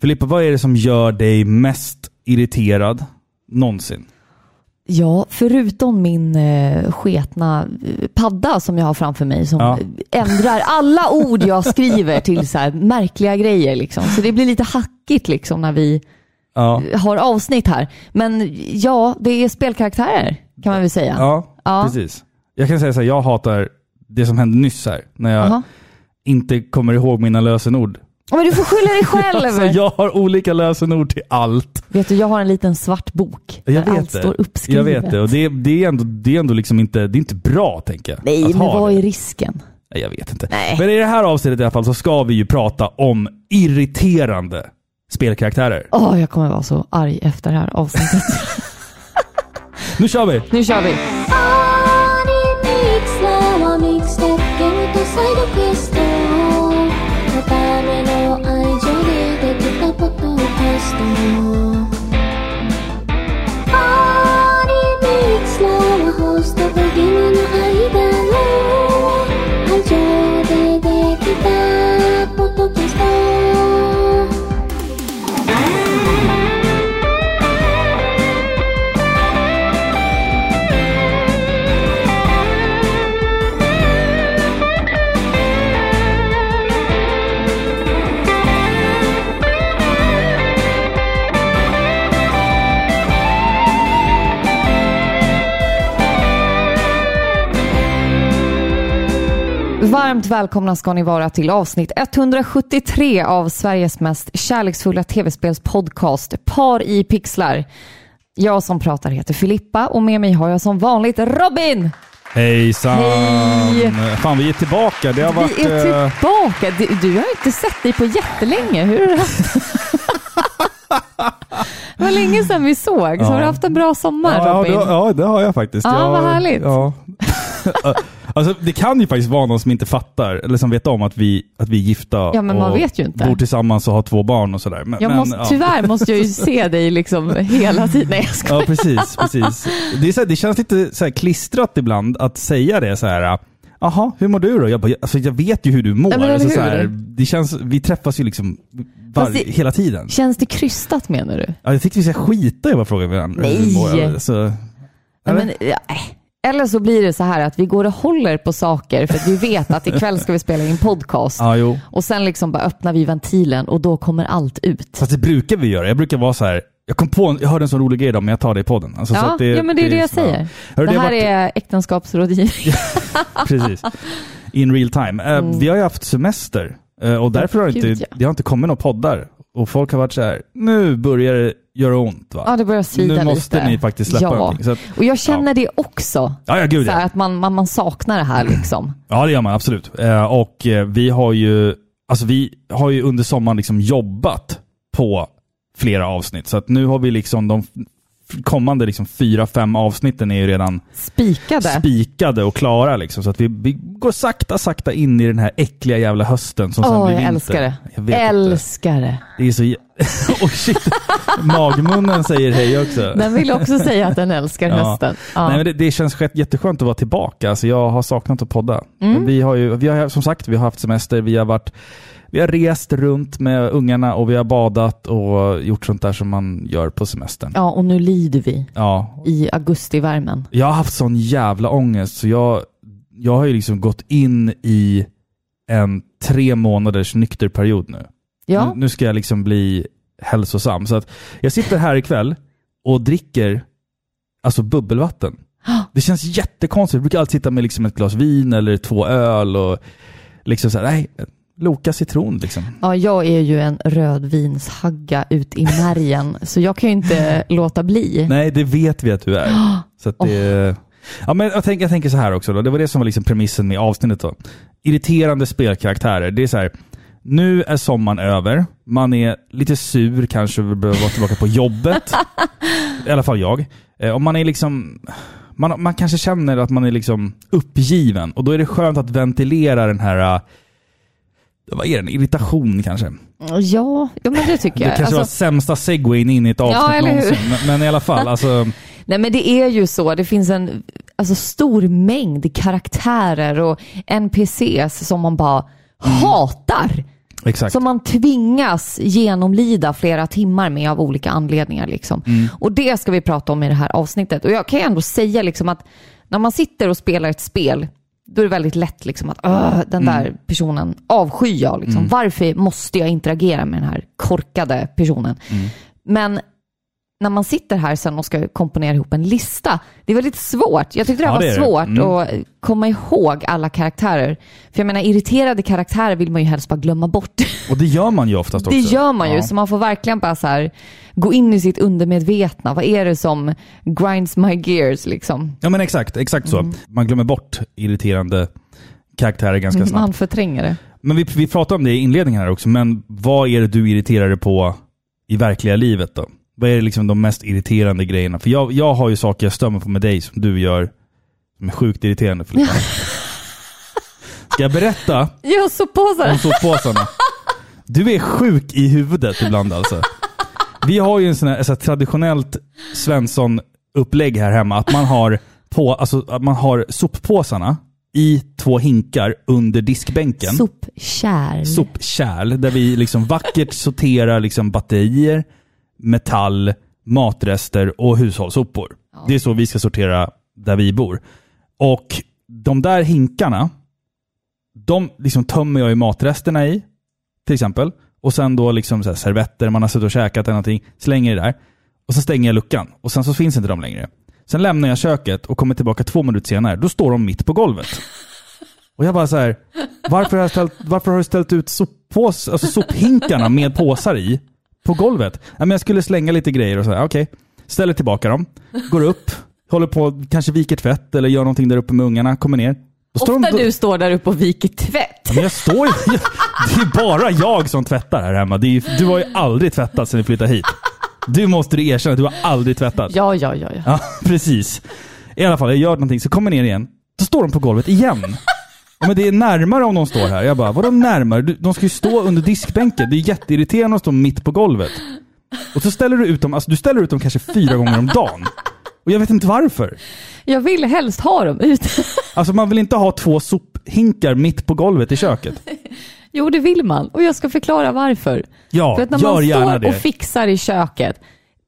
Filippa, vad är det som gör dig mest irriterad någonsin? Ja, förutom min eh, sketna eh, padda som jag har framför mig som Ja. ändrar alla ord jag skriver till så här märkliga grejer. Liksom. Så det blir lite hackigt liksom när vi Ja, har avsnitt här. Men ja, det är spelkaraktärer kan man väl säga. ja, Ja. precis. Jag kan säga så här, jag hatar det som hände nyss här. När jag Jaha. inte kommer ihåg mina lösenord. Men du får skylla dig själv. Alltså jag har olika lösenord till allt. Vet du, jag har en liten svart bok Jag där vet allt det. står uppskrivet. Jag vet det. Och det, det är ändå, det är ändå liksom inte, det är inte bra, tänker jag. Nej, men vad det. är risken? Nej, jag vet inte. Nej. Men i det här avsnittet i alla fall så ska vi ju prata om irriterande spelkaraktärer. Åh, jag kommer vara så arg efter det här avsnittet. Nu kör vi! nu kör vi! Varmt välkomna ska ni vara till avsnitt 173 av Sveriges mest kärleksfulla tv-spelspodcast Par i pixlar. Jag som pratar heter Filippa och med mig har jag som vanligt Robin! Hejsan! Hej! Fan, vi är tillbaka. Det har varit... Vi är eh, tillbaka! Du, du har inte sett dig på jättelänge. Hur har du haft Det var länge sedan vi såg. Så Ja. har du haft en bra sommar ja, Robin? det, ja, det har jag faktiskt. Ja, jag, vad härligt. Ja. alltså, det kan ju faktiskt vara någon som inte fattar, eller som vet om att vi, att vi är gifta Ja, men man och vet ju inte. bor tillsammans och har två barn och sådär. Men, jag men, måste, ja. Tyvärr måste jag ju se dig liksom hela tiden. Nej, jag skojar. Ja, precis. precis. Det, är så här, det känns lite så här klistrat ibland att säga det så här. Jaha, hur mår du då? Jag, bara, alltså, jag vet ju hur du mår. Ja, men alltså, så hur? här, det känns, vi träffas ju liksom var, det- hela tiden. Känns det krystat menar du? Ja, jag tyckte vi ska skita i vad frågan varandra. Nej. hur mår. Så, Ja, eller? men, ja, äh. Eller så blir det så här att vi går och håller på saker för att vi vet att ikväll ska vi spela in podcast. ja, jo. Och sen liksom bara öppnar vi ventilen och då kommer allt ut. Fast det brukar vi göra. Jag brukar vara så här. Jag kom på, jag hörde en sån rolig grej idag, men jag tar det i podden. Alltså, så Ja, det, ja, men det är det jag så- säger. Hörru, det här varit- är äktenskapsrådgivning. Precis. In real time. Eh, Vi har ju haft semester eh, och därför har Gud, inte, ja. det har inte kommit några poddar. Och folk har varit så här, nu börjar det göra ont va? Ja, det börjar svida nu måste lite. ni faktiskt släppa ja. någonting. Så att, Och jag känner det också. ja, ja, gud Så här ja. att man, man, man saknar det här liksom. Ja, det gör man absolut. Eh, och eh, vi har ju, alltså vi har ju under sommaren liksom jobbat på flera avsnitt. Så att nu har vi liksom de kommande liksom fyra, fem avsnitten är ju redan Spikade. spikade och klara liksom. Så att vi, vi går sakta, sakta in i den här äckliga jävla hösten som sen Åh, blir jag vinter. älskar det. Jag inte. älskar det. Det är så... oh shit! Magmunnen säger hej också. Den vill också säga att den älskar Ja. hösten. Ja. Nej, men det, det känns jätteskönt att vara tillbaka. Alltså, jag har saknat att podda. Mm. Vi har ju, vi har, som sagt, vi har haft semester, vi har varit vi har rest runt med ungarna och vi har badat och gjort sånt där som man gör på semestern. ja, och nu lider vi Ja. i augustivärmen. Jag har haft sån jävla ångest så jag, jag har ju liksom gått in i en tre månaders nykter period nu. Ja, Nu, nu ska jag liksom bli hälsosam. Så att jag sitter här ikväll och dricker alltså bubbelvatten. Det känns jättekonstigt. Jag brukar alltid sitta med liksom ett glas vin eller två öl och liksom såhär, nej, Loka citron liksom. ja, jag är ju en rödvinshagga ut i märgen, så jag kan ju inte låta bli. Nej, det vet vi att du är. Så att det... Ja, men jag, tänker, jag tänker så här också. Då. Det var det som var liksom premissen med avsnittet. Då. Irriterande spelkaraktärer. Det är så här, nu är sommaren över. Man är lite sur kanske behöver vara tillbaka på jobbet. I alla fall jag. Eh, Och man är liksom... Man, man kanske känner att man är liksom uppgiven. Och då är det skönt att ventilera den här... Vad är det? Irritation kanske? Ja, ja men det tycker Det jag. kanske var Alltså, sämsta segwayn in i ett avsnitt Ja, eller hur? någonsin. Men, men i alla fall, alltså... nej men det är ju så, det finns en alltså, stor mängd karaktärer och NPCs som man bara Mm. hatar. Exakt. Som man tvingas genomlida flera timmar med av olika anledningar. Liksom. Mm. Och det ska vi prata om i det här avsnittet. Och jag kan ju ändå säga liksom att när man sitter och spelar ett spel, då är det väldigt lätt liksom att "Åh, den där Mm. personen avskyr jag. Liksom. Varför måste jag interagera med den här korkade personen? Mm. Men när man sitter här sen och ska komponera ihop en lista, det är väldigt svårt. Jag tyckte det Ja, var det svårt Mm. att komma ihåg alla karaktärer. För jag menar, irriterade karaktärer vill man ju helst bara glömma bort. Och det gör man ju oftast också. Det gör man ju, Ja. så man får verkligen bara så här, gå in i sitt undermedvetna. Vad är det som grinds my gears liksom? Ja men exakt, exakt så. Mm. Man glömmer bort irriterande karaktärer ganska snabbt. Man förtränger det. Men vi, vi pratade om det i inledningen här också, men vad är det du irriterar dig på i verkliga livet då? Vad är liksom de mest irriterande grejerna? För jag, jag har ju saker jag stör mig på med dig som du gör som är sjukt irriterande Filippa. Ska jag berätta på så om soppåsarna? Du är sjuk i huvudet ibland alltså. Vi har ju en sån här, så här traditionellt Svensson-upplägg här hemma, att man har, på, alltså, att man har soppåsarna i två hinkar under diskbänken Sopkärl. sopkärl där vi liksom vackert sorterar liksom batterier, metall, matrester och hushållssopor. Det är så vi ska sortera där vi bor. Och de där hinkarna, de liksom tömmer jag i matresterna i, till exempel. Och sen då liksom så servetter, man har suttit och käkat eller någonting, slänger det där. Och så stänger jag luckan. Och sen så finns inte de längre. Sen lämnar jag köket och kommer tillbaka två minuter senare. Då står de mitt på golvet. Och jag bara så här, varför har, jag ställt, varför har du ställt ut soppås, alltså sophinkarna med påsar i på golvet? Ja, men jag skulle slänga lite grejer och så här, okej. Ställer tillbaka dem, går upp, håller på, kanske viker tvätt eller gör någonting där uppe med ungarna, kommer ner. Ofta de, då, du står där uppe och viker tvätt. Ja, men jag står ju, det är bara jag som tvättar här hemma. Är, du har ju aldrig tvättat sedan vi flyttade hit. Du måste du erkänna, du har aldrig tvättat. Ja, ja, ja. ja. Ja, precis. I alla fall, jag gör någonting, så kommer ner igen. Då står de på golvet igen. Ja, men det är närmare om de står här. Jag bara, vadå närmare? De ska ju stå under diskbänken. Det är jätteirriterande att stå mitt på golvet. Och så ställer du ut dem, alltså du ställer ut dem kanske fyra gånger om dagen. Och jag vet inte varför. Jag vill helst ha dem ute. Alltså man vill inte ha två sophinkar mitt på golvet i köket. Jo, det vill man. Och jag ska förklara varför. Ja, För att när gör man gärna står det. och fixar i köket.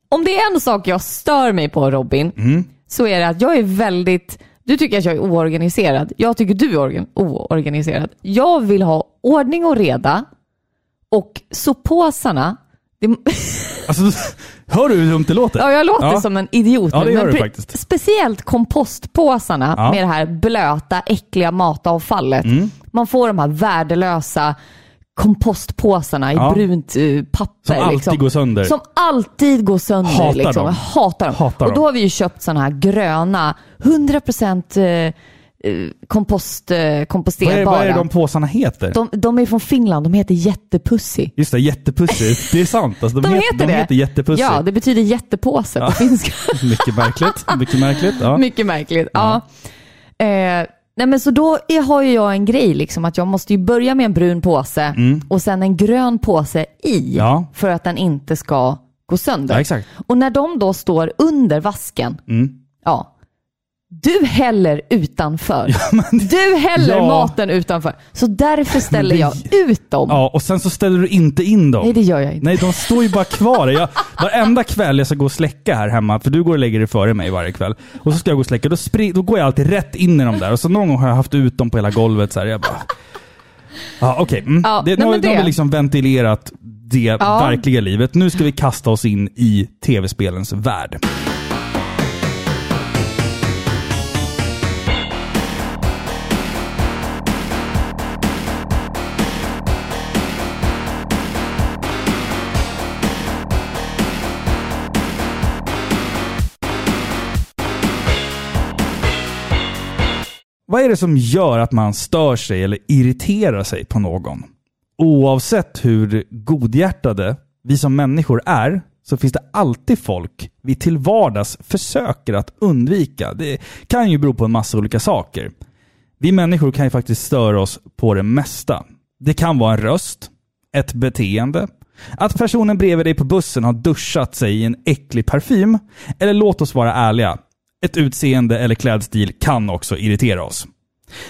Om det är en sak jag stör mig på Robin, Mm. så är det att jag är väldigt... Du tycker att jag är oorganiserad. Jag tycker du är organ, oorganiserad. Jag vill ha ordning och reda och soppåsarna... Det, Alltså, hör du hur dumt det låter? ja, jag låter Ja. som en idiot Ja, det gör men du faktiskt. Speciellt kompostpåsarna Ja. med det här blöta, äckliga matavfallet. Mm. Man får de här värdelösa kompostpåsarna i Ja. brunt eh, papper. Som alltid liksom. går sönder. Som alltid går sönder. Hatar liksom. dem. Jag hatar dem. Hatar och då har vi ju köpt sådana här gröna, 100% eh, kompost, eh, vad, är, komposterbara. vad är de påsarna heter? de, de är från Finland, de heter Jättepussy. Just det, jättepussy. Det är sant. Alltså, de, De heter, heter de heter jättepussy. Ja, det betyder jättepåse på finska. Mycket märkligt. Mycket märkligt. Ja. Mycket märkligt. Ja. Eh, nej men så då är, har ju jag en grej, liksom, att jag måste ju börja med en brun påse och sen en grön påse i Mm. Ja. för att den inte ska gå sönder. Ja. Och när de då står under vasken, Mm. ja, du häller utanför. du häller Ja. maten utanför. Så därför ställer jag ut dem. Ja, och sen så ställer du inte in dem. Nej, det gör jag inte. Nej, de står ju bara kvar. Jag, varenda kväll jag ska gå och släcka här hemma, för du går och lägger dig före mig varje kväll. Och så ska jag gå och släcka, då, spring, då går jag alltid rätt in i dem där. Och så någon gång har jag haft ut dem på hela golvet så här. Jag bara... Ja, okej. Mm. Ja, det, nu, har- men nu har vi liksom ventilerat det Ja. verkliga livet. Nu ska vi kasta oss in i tv-spelens värld. Vad är det som gör att man stör sig eller irriterar sig på någon? Oavsett hur godhjärtade vi som människor är, så finns det alltid folk vi till vardags försöker att undvika. Det kan ju bero på en massa olika saker. Vi människor kan ju faktiskt störa oss på det mesta. Det kan vara en röst, ett beteende, att personen bredvid dig på bussen har duschat sig i en äcklig parfym, eller låt oss vara ärliga, ett utseende eller klädstil kan också irritera oss.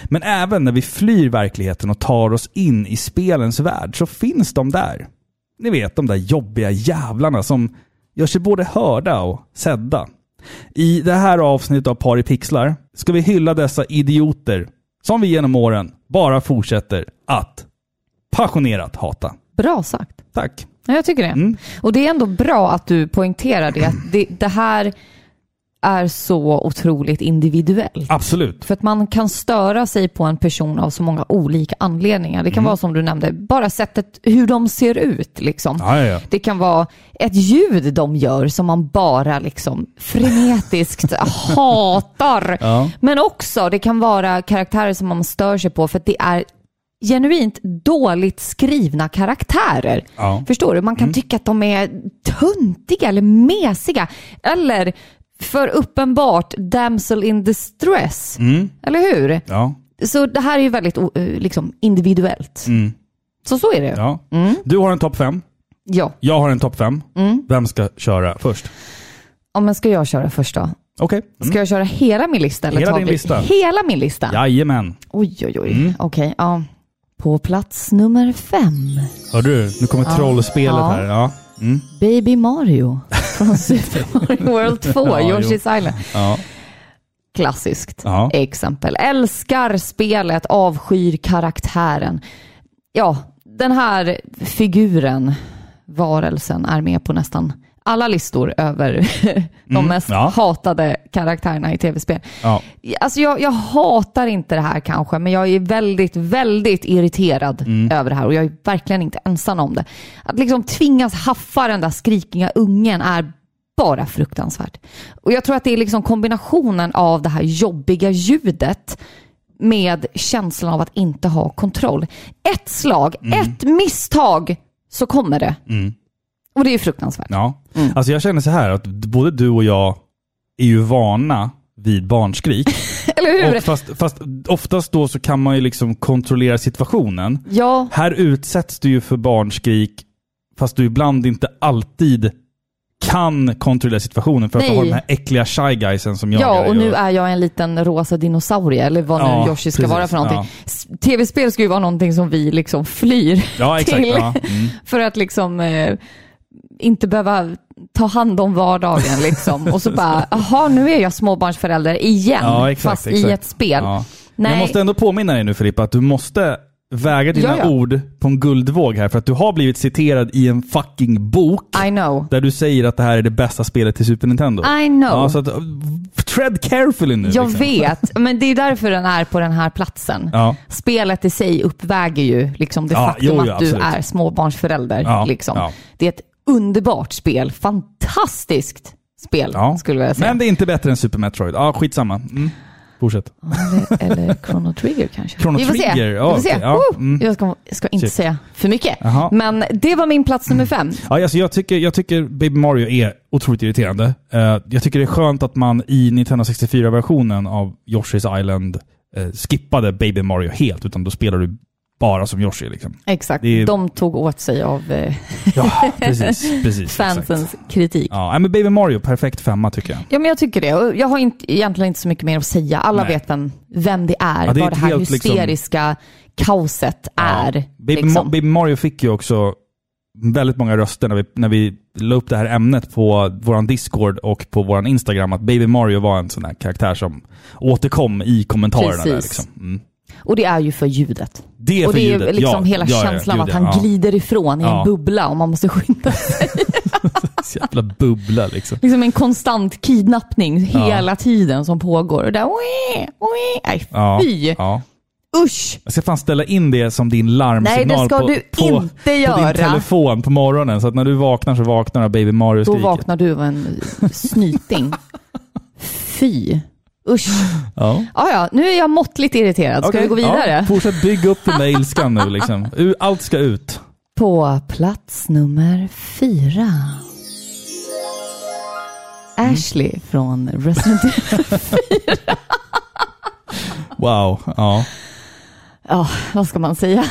Men även när vi flyr verkligheten och tar oss in i spelens värld så finns de där. Ni vet, de där jobbiga jävlarna som gör sig både hörda och sedda. I det här avsnittet av Par i pixlar ska vi hylla dessa idioter som vi genom åren bara fortsätter att passionerat hata. Bra sagt. Tack. Ja, jag tycker det. Mm. Och det är ändå bra att du poängterar det. Att det, det här är så otroligt individuellt. Absolut. För att man kan störa sig på en person av så många olika anledningar. Det kan Mm. vara som du nämnde, bara sättet hur de ser ut. Liksom. Ja, ja, ja. Det kan vara ett ljud de gör som man bara liksom frenetiskt hatar. Men också, det kan vara karaktärer som man stör sig på för att det är genuint dåligt skrivna karaktärer. Ja. Förstår du? Man kan tycka att de är töntiga eller mesiga. Eller för uppenbart damsel in distress. Eller hur? Ja. Så det här är ju väldigt eh, liksom, individuellt. Mm. Så så är det. ja. Du har en topp fem. Ja. Jag har en topp fem. Vem ska köra först? ja, men ska jag köra först då? Okej. Ska jag köra hela min lista? Eller Hela din vi- lista. Hela min lista? Jajamän. Oj, oj, oj. Okej, ja. På plats nummer fem, Hörde du? Nu kommer trollspelet Ja. här. Ja. Mm. Baby Mario från Super Mario World 2, Ja. Yoshi's Island. Ja. Klassiskt Ja. exempel. Älskar spelet, avskyr karaktären. Ja, den här figuren, varelsen, är med på nästan alla listor över de mest ja. hatade karaktärerna i tv-spel. Ja. Alltså jag, jag hatar inte det här kanske, men jag är väldigt, väldigt irriterad över det här och jag är verkligen inte ensam om det. Att liksom tvingas haffa den där skrikiga ungen är bara fruktansvärt. Och jag tror att det är liksom kombinationen av det här jobbiga ljudet med känslan av att inte ha kontroll. Ett slag, ett misstag, så kommer det. Och det är fruktansvärt. ja. Alltså jag känner så här att både du och jag är ju vana vid barnskrik. Eller hur? och fast, fast oftast då så kan man ju liksom kontrollera situationen. Ja, Här utsätts du ju för barnskrik fast du ibland inte alltid kan kontrollera situationen för att du har de här äckliga shy guysen som jagar Ja, och nu är jag en liten rosa dinosaurie, eller vad nu Ja, Yoshi ska precis, vara för någonting. ja. Tv-spel ska ju vara någonting som vi liksom flyr Ja, exakt. till. Ja. Mm. För att liksom eh, inte behöva ta hand om vardagen liksom. Och så bara, jaha, nu är jag småbarnsförälder igen, Ja, exakt, fast i exakt. ett spel. Ja. Nej. Jag måste ändå påminna dig nu Filippa att du måste väga dina Ja, ja. ord på en guldvåg här för att du har blivit citerad i en fucking bok I know. där du säger att det här är det bästa spelet till Super Nintendo. I know. Ja, så att, tread carefully nu. Jag liksom. vet, men det är därför den är på den här platsen. Ja. Spelet i sig uppväger ju liksom det faktum jo, jo, att du är småbarnsförälder. Liksom. Det är ett underbart spel. Fantastiskt spel, Ja. skulle jag säga. Men det är inte bättre än Super Metroid. Ja, skitsamma. Mm. Fortsätt. Eller, eller Chrono Trigger kanske. Chrono Vi får se. Trigger, ja, Vi får se. okej, ja, mm. Jag ska, jag ska inte Shit. säga för mycket. Jaha. Men det var min plats nummer fem. Ja, alltså jag, tycker, jag tycker Baby Mario är otroligt irriterande. Eh, jag tycker det är skönt att man i Nintendo 64-versionen av Yoshi's Island eh, skippade Baby Mario helt, utan då spelar du bara som Yoshi. Liksom. Exakt. Är- De tog åt sig av eh, Ja, precis. precis fansens exakt. kritik. Ja, men Baby Mario, perfekt femma tycker jag. Ja, men jag tycker det. Jag har inte, egentligen inte så mycket mer att säga. Alla Nej. vet vem, vem det är. Ja, det är vad det här helt, liksom- hysteriska kaoset är. Ja. Baby, liksom. Ma- Baby Mario fick ju också väldigt många röster när vi, när vi la upp det här ämnet på vår Discord och på vår Instagram, att Baby Mario var en sån här karaktär som återkom i kommentarerna. Där, Precis. liksom. mm. Och det är ju för ljudet. Det är och för det är ljudet. liksom ja, hela ja, ja, känslan gud, att ja, han ja. glider ifrån i Ja. en bubbla och man måste skynda sig. Jävla bubbla liksom. liksom en konstant kidnappning Ja. hela tiden som pågår. Och där, wee, wee. Nej, Ja, fy! ja. Usch! Jag ska fan ställa in det som din larmsignal Nej, det ska på, du på, inte på göra. din telefon på morgonen. Så att när du vaknar så vaknar Baby Mario Då vaknar du av en snyting. Fy! Usch! Ja. Ja, ja, nu är jag måttligt irriterad. Ska Okej, vi gå vidare? Ja, fortsätt bygga upp den där ilskan nu liksom. Allt ska ut. På plats nummer fyra. Ashley från Resident Evil. Wow. Ja. Ja, vad ska man säga?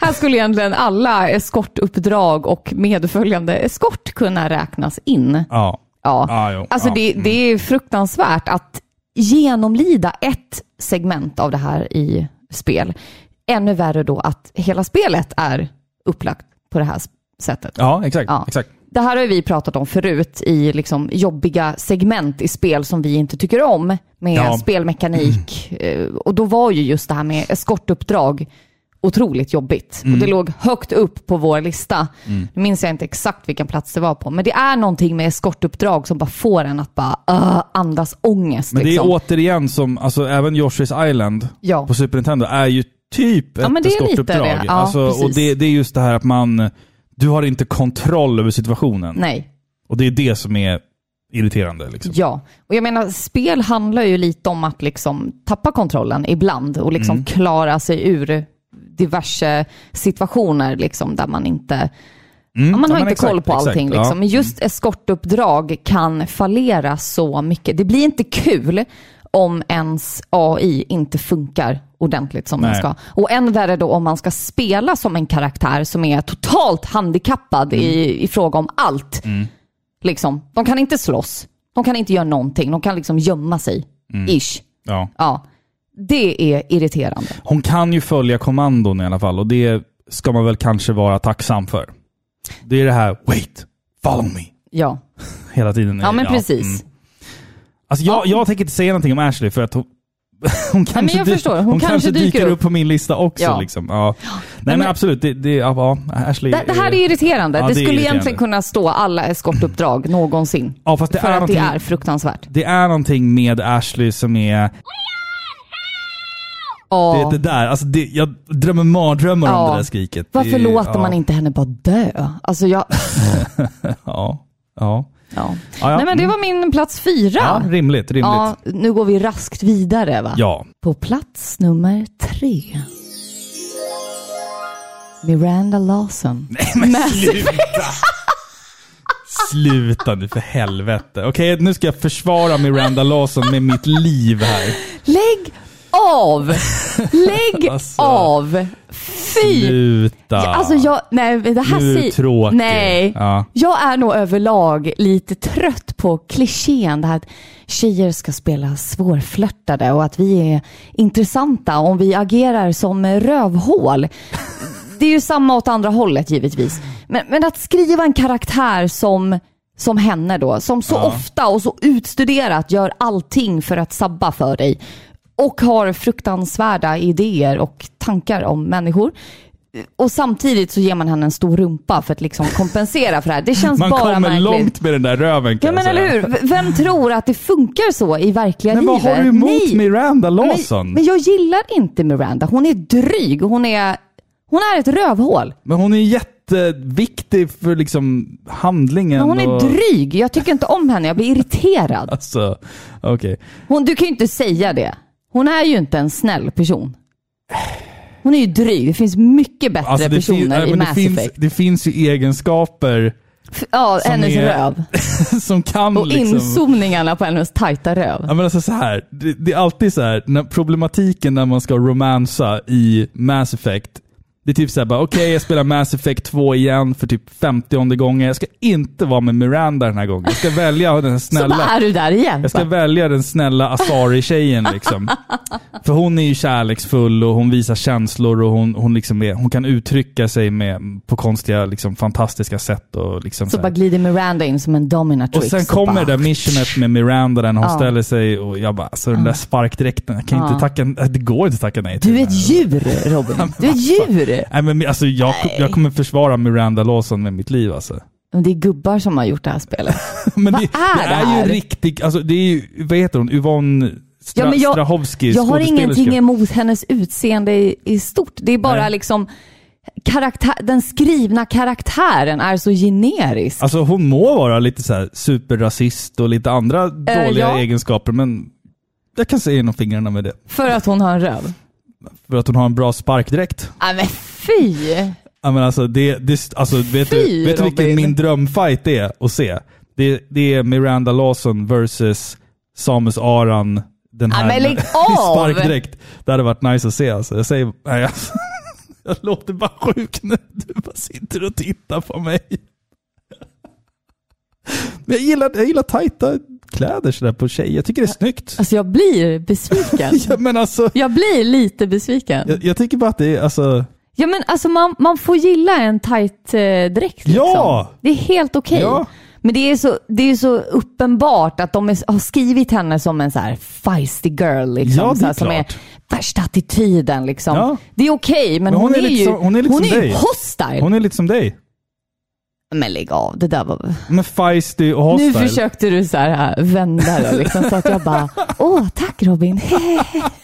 Här skulle egentligen alla eskortuppdrag och medföljande eskort kunna räknas in. Ja. Ja. Ja, jo. Alltså ja. det, det är fruktansvärt att genomlida ett segment av det här i spel. Ännu värre då att hela spelet är upplagt på det här sättet. Ja, exakt. Ja. exakt. Det här har vi pratat om förut i liksom jobbiga segment i spel som vi inte tycker om med Ja. spelmekanik. Eh, Och då var ju just det här med eskortuppdrag otroligt jobbigt. Mm. Och det låg högt upp på vår lista. Nu minns jag inte exakt vilken plats det var på, men det är någonting med eskortuppdrag som bara får en att bara uh, andas ångest. Men det är liksom. återigen som, alltså även Yoshi's Island Ja. på Super Nintendo är ju typ ett Ja, är lite eskortuppdrag. Ja, alltså, och det, det är just det här att man, du har inte kontroll över situationen. Nej. Och det är det som är irriterande. Liksom. Ja, och jag menar spel handlar ju lite om att liksom tappa kontrollen ibland och liksom Mm. klara sig ur diverse situationer liksom där man inte Mm, Ja, man ja, har men inte exakt, koll på exakt, allting. ja. Liksom. Men just eskortuppdrag kan fallera så mycket. Det blir inte kul om ens AI inte funkar ordentligt som den Nej. ska. Och än värre då om man ska spela som en karaktär som är totalt handikappad Mm. i, i fråga om allt. Liksom. De kan inte slåss. De kan inte göra någonting. De kan liksom gömma sig. Mm. Ish. Ja. Ja. Det är irriterande. Hon kan ju följa kommandon i alla fall och det ska man väl kanske vara tacksam för. Det är det här “Wait, follow me” Ja, hela tiden. ja men precis. Alltså jag, jag tänker inte säga någonting om Ashley för att hon, hon kanske, jag dy- förstår. Hon hon kanske kanske dyker dyker upp. upp på min lista också. Ja. Liksom. Ja. Nej men, men- absolut, det, det, ja, ja, Ashley... Det, det här är irriterande. Ja, det det skulle irriterande. egentligen kunna stå alla eskortuppdrag någonsin. Ja, fast det för är, att det är fruktansvärt. det är någonting med Ashley som är... Ja. Det, det där, alltså det, jag drömmer mardrömmar om Ja. det där skriket. Varför det, låter ja, man inte henne bara dö? Alltså jag... Ja, ja. Ja. ja, ja. Nej men det Mm. var min plats fyra. Ja, rimligt, rimligt. Ja, nu går vi raskt vidare va? Ja. På plats nummer tre. Miranda Lawson. Men sluta! Sluta nu för helvete. Okej, nu ska jag försvara Miranda Lawson med mitt liv här. Lägg av! Lägg Alltså. av! Fy! Sluta. Ja, Alltså jag, nej det här Nu är tråkig. Nej. Ja. Jag är nog överlag lite trött på klichén det här att tjejer ska spela svårflörtade och att vi är intressanta om vi agerar som rövhål. Det är ju samma åt andra hållet givetvis. Men, men att skriva en karaktär som, som henne då, som så ofta och så utstuderat gör allting för att sabba för dig och har fruktansvärda idéer och tankar om människor. Och samtidigt så ger man henne en stor rumpa för att liksom kompensera för det här. Det känns Man bara kommer märkligt. långt med den där röven kan Ja men eller hur? Vem tror att det funkar så i verkliga Men vad livet? har du emot Nej. Miranda Lawson? Men, men jag gillar inte Miranda. Hon är dryg. Hon är, hon är ett rövhål. Men hon är jätteviktig för liksom handlingen. Men hon är och... dryg. Jag tycker inte om henne. Jag blir irriterad. Alltså, okej. Hon, du kan ju inte säga det. Hon är ju inte en snäll person. Hon är ju dryg. Det finns mycket bättre Alltså, fin- personer nej, i men det, Mass finns, Effect. det finns ju egenskaper Ja, som hennes är- röv. som kan Och liksom... inzoomningarna på hennes tajta röv. Ja men alltså så här, det, det är alltid så här, när problematiken när man ska romansa i Mass Effect, det är typ såhär okej jag spelar Mass Effect 2 igen för typ 50 gången. Jag ska inte vara med Miranda den här gången. Jag ska välja den Så bara snälla. är du där igen. Jag ska välja den snälla Asari-tjejen liksom. För hon är ju kärleksfull och hon visar känslor och hon, hon, liksom är, hon kan uttrycka sig med, på konstiga, liksom, fantastiska sätt. Och, liksom Så så bara glider Miranda in som en och dominatrix. sen och kommer bara- det där missionet med Miranda där hon Ja. ställer sig och jag bara, alltså den där sparkdräkten, jag kan Ja. inte tacka, det går inte att tacka nej till Du är ett djur Robin. Du är ett djur. Nej men alltså jag, jag kommer försvara Miranda Lawson med mitt liv alltså. Men det är gubbar som har gjort det här spelet. Men Vad det, är det det är ju här? en riktig, alltså det är ju, vad heter hon, Yvonne Stra, Ja, men jag- Strahovski, Jag har ingenting emot hennes utseende i, i stort. Det är bara Nej. liksom karaktär, den skrivna karaktären är så generisk. Alltså hon må vara lite så här superrasist och lite andra dåliga Eh, ja. egenskaper, men jag kan se genom fingrarna med det. För att hon har en röv. För att hon har en bra sparkdräkt. Nej men fy! Ja, men alltså, det, det, alltså, vet Fy, du, vet du vilken min drömfight är att se? Det, det är Miranda Lawson versus Samus Aran. Den Ja, här men lägg av! sparkdräkt. Det hade varit nice att se alltså. Jag säger, nej, alltså, jag låter bara sjuk nu. Du bara sitter och tittar på mig. Men jag gillar, jag gillar tajta kläder sådär på tjejer. Jag tycker det är snyggt. Alltså jag blir besviken. Ja, men alltså, Jag blir lite besviken. jag, jag tycker bara att det är, alltså, Ja men alltså man, man får gilla en tight eh, dräkt liksom. Ja! Det är helt okej. Ja. Men det är, så, det är så uppenbart att de är, har skrivit henne som en så här feisty girl. Liksom, Ja, det är här, som är värsta attityden. Liksom. Ja. Det är okej, men, Men hon, hon är är, lite ju, hon är lite hon är hostile. hon är lite som dig. Men lägg av, det där var... Men feisty och Nu hostile. försökte du så här äh, vända det liksom, så att jag bara, åh tack Robin.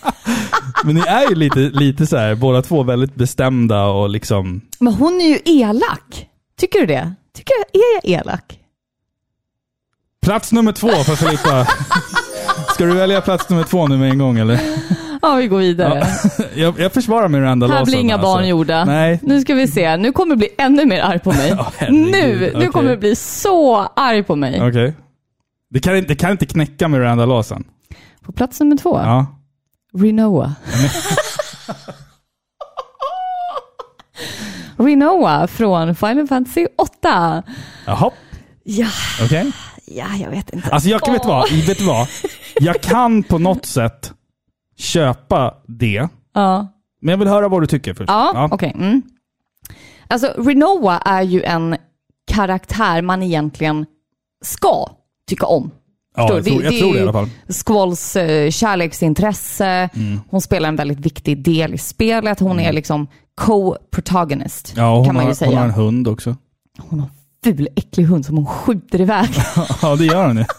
Men ni är ju lite, lite så här, båda två väldigt bestämda och liksom... Men hon är ju elak. Tycker du det? Tycker jag, är jag elak? Plats nummer två för Filippa. Ska du välja plats nummer två nu med en gång eller? Ja, vi går vidare. Jag, jag försvarar Miranda Här Lawson. blir inga alltså. barn gjorda. Nej. Nu ska vi se. Nu kommer du bli ännu mer arg på mig. Ja, herregud. nu, nu Okej. kommer du bli så arg på mig. Okej. Det, kan, inte- det kan inte knäcka Miranda Lawson. På plats nummer två, Ja. Rinoa. Rinoa från Final Fantasy 8. Jaha, Ja, okej. ja, jag vet inte. Alltså jag vet, vad, vet du vad? Jag kan på något sätt köpa det. Ja, Men jag vill höra vad du tycker först. ja, okej. Mm. Alltså, Rinoa är ju en karaktär man egentligen ska tycka om. Ja, jag, tror, jag det tror det i alla fall. Squalls eh, kärleksintresse. Mm. Hon spelar en väldigt viktig del i spelet. Hon är liksom co-protagonist, Ja, kan man ju har, säga. hon har en hund också. Hon har en ful, äcklig hund som hon skjuter iväg. ja, det gör hon ju.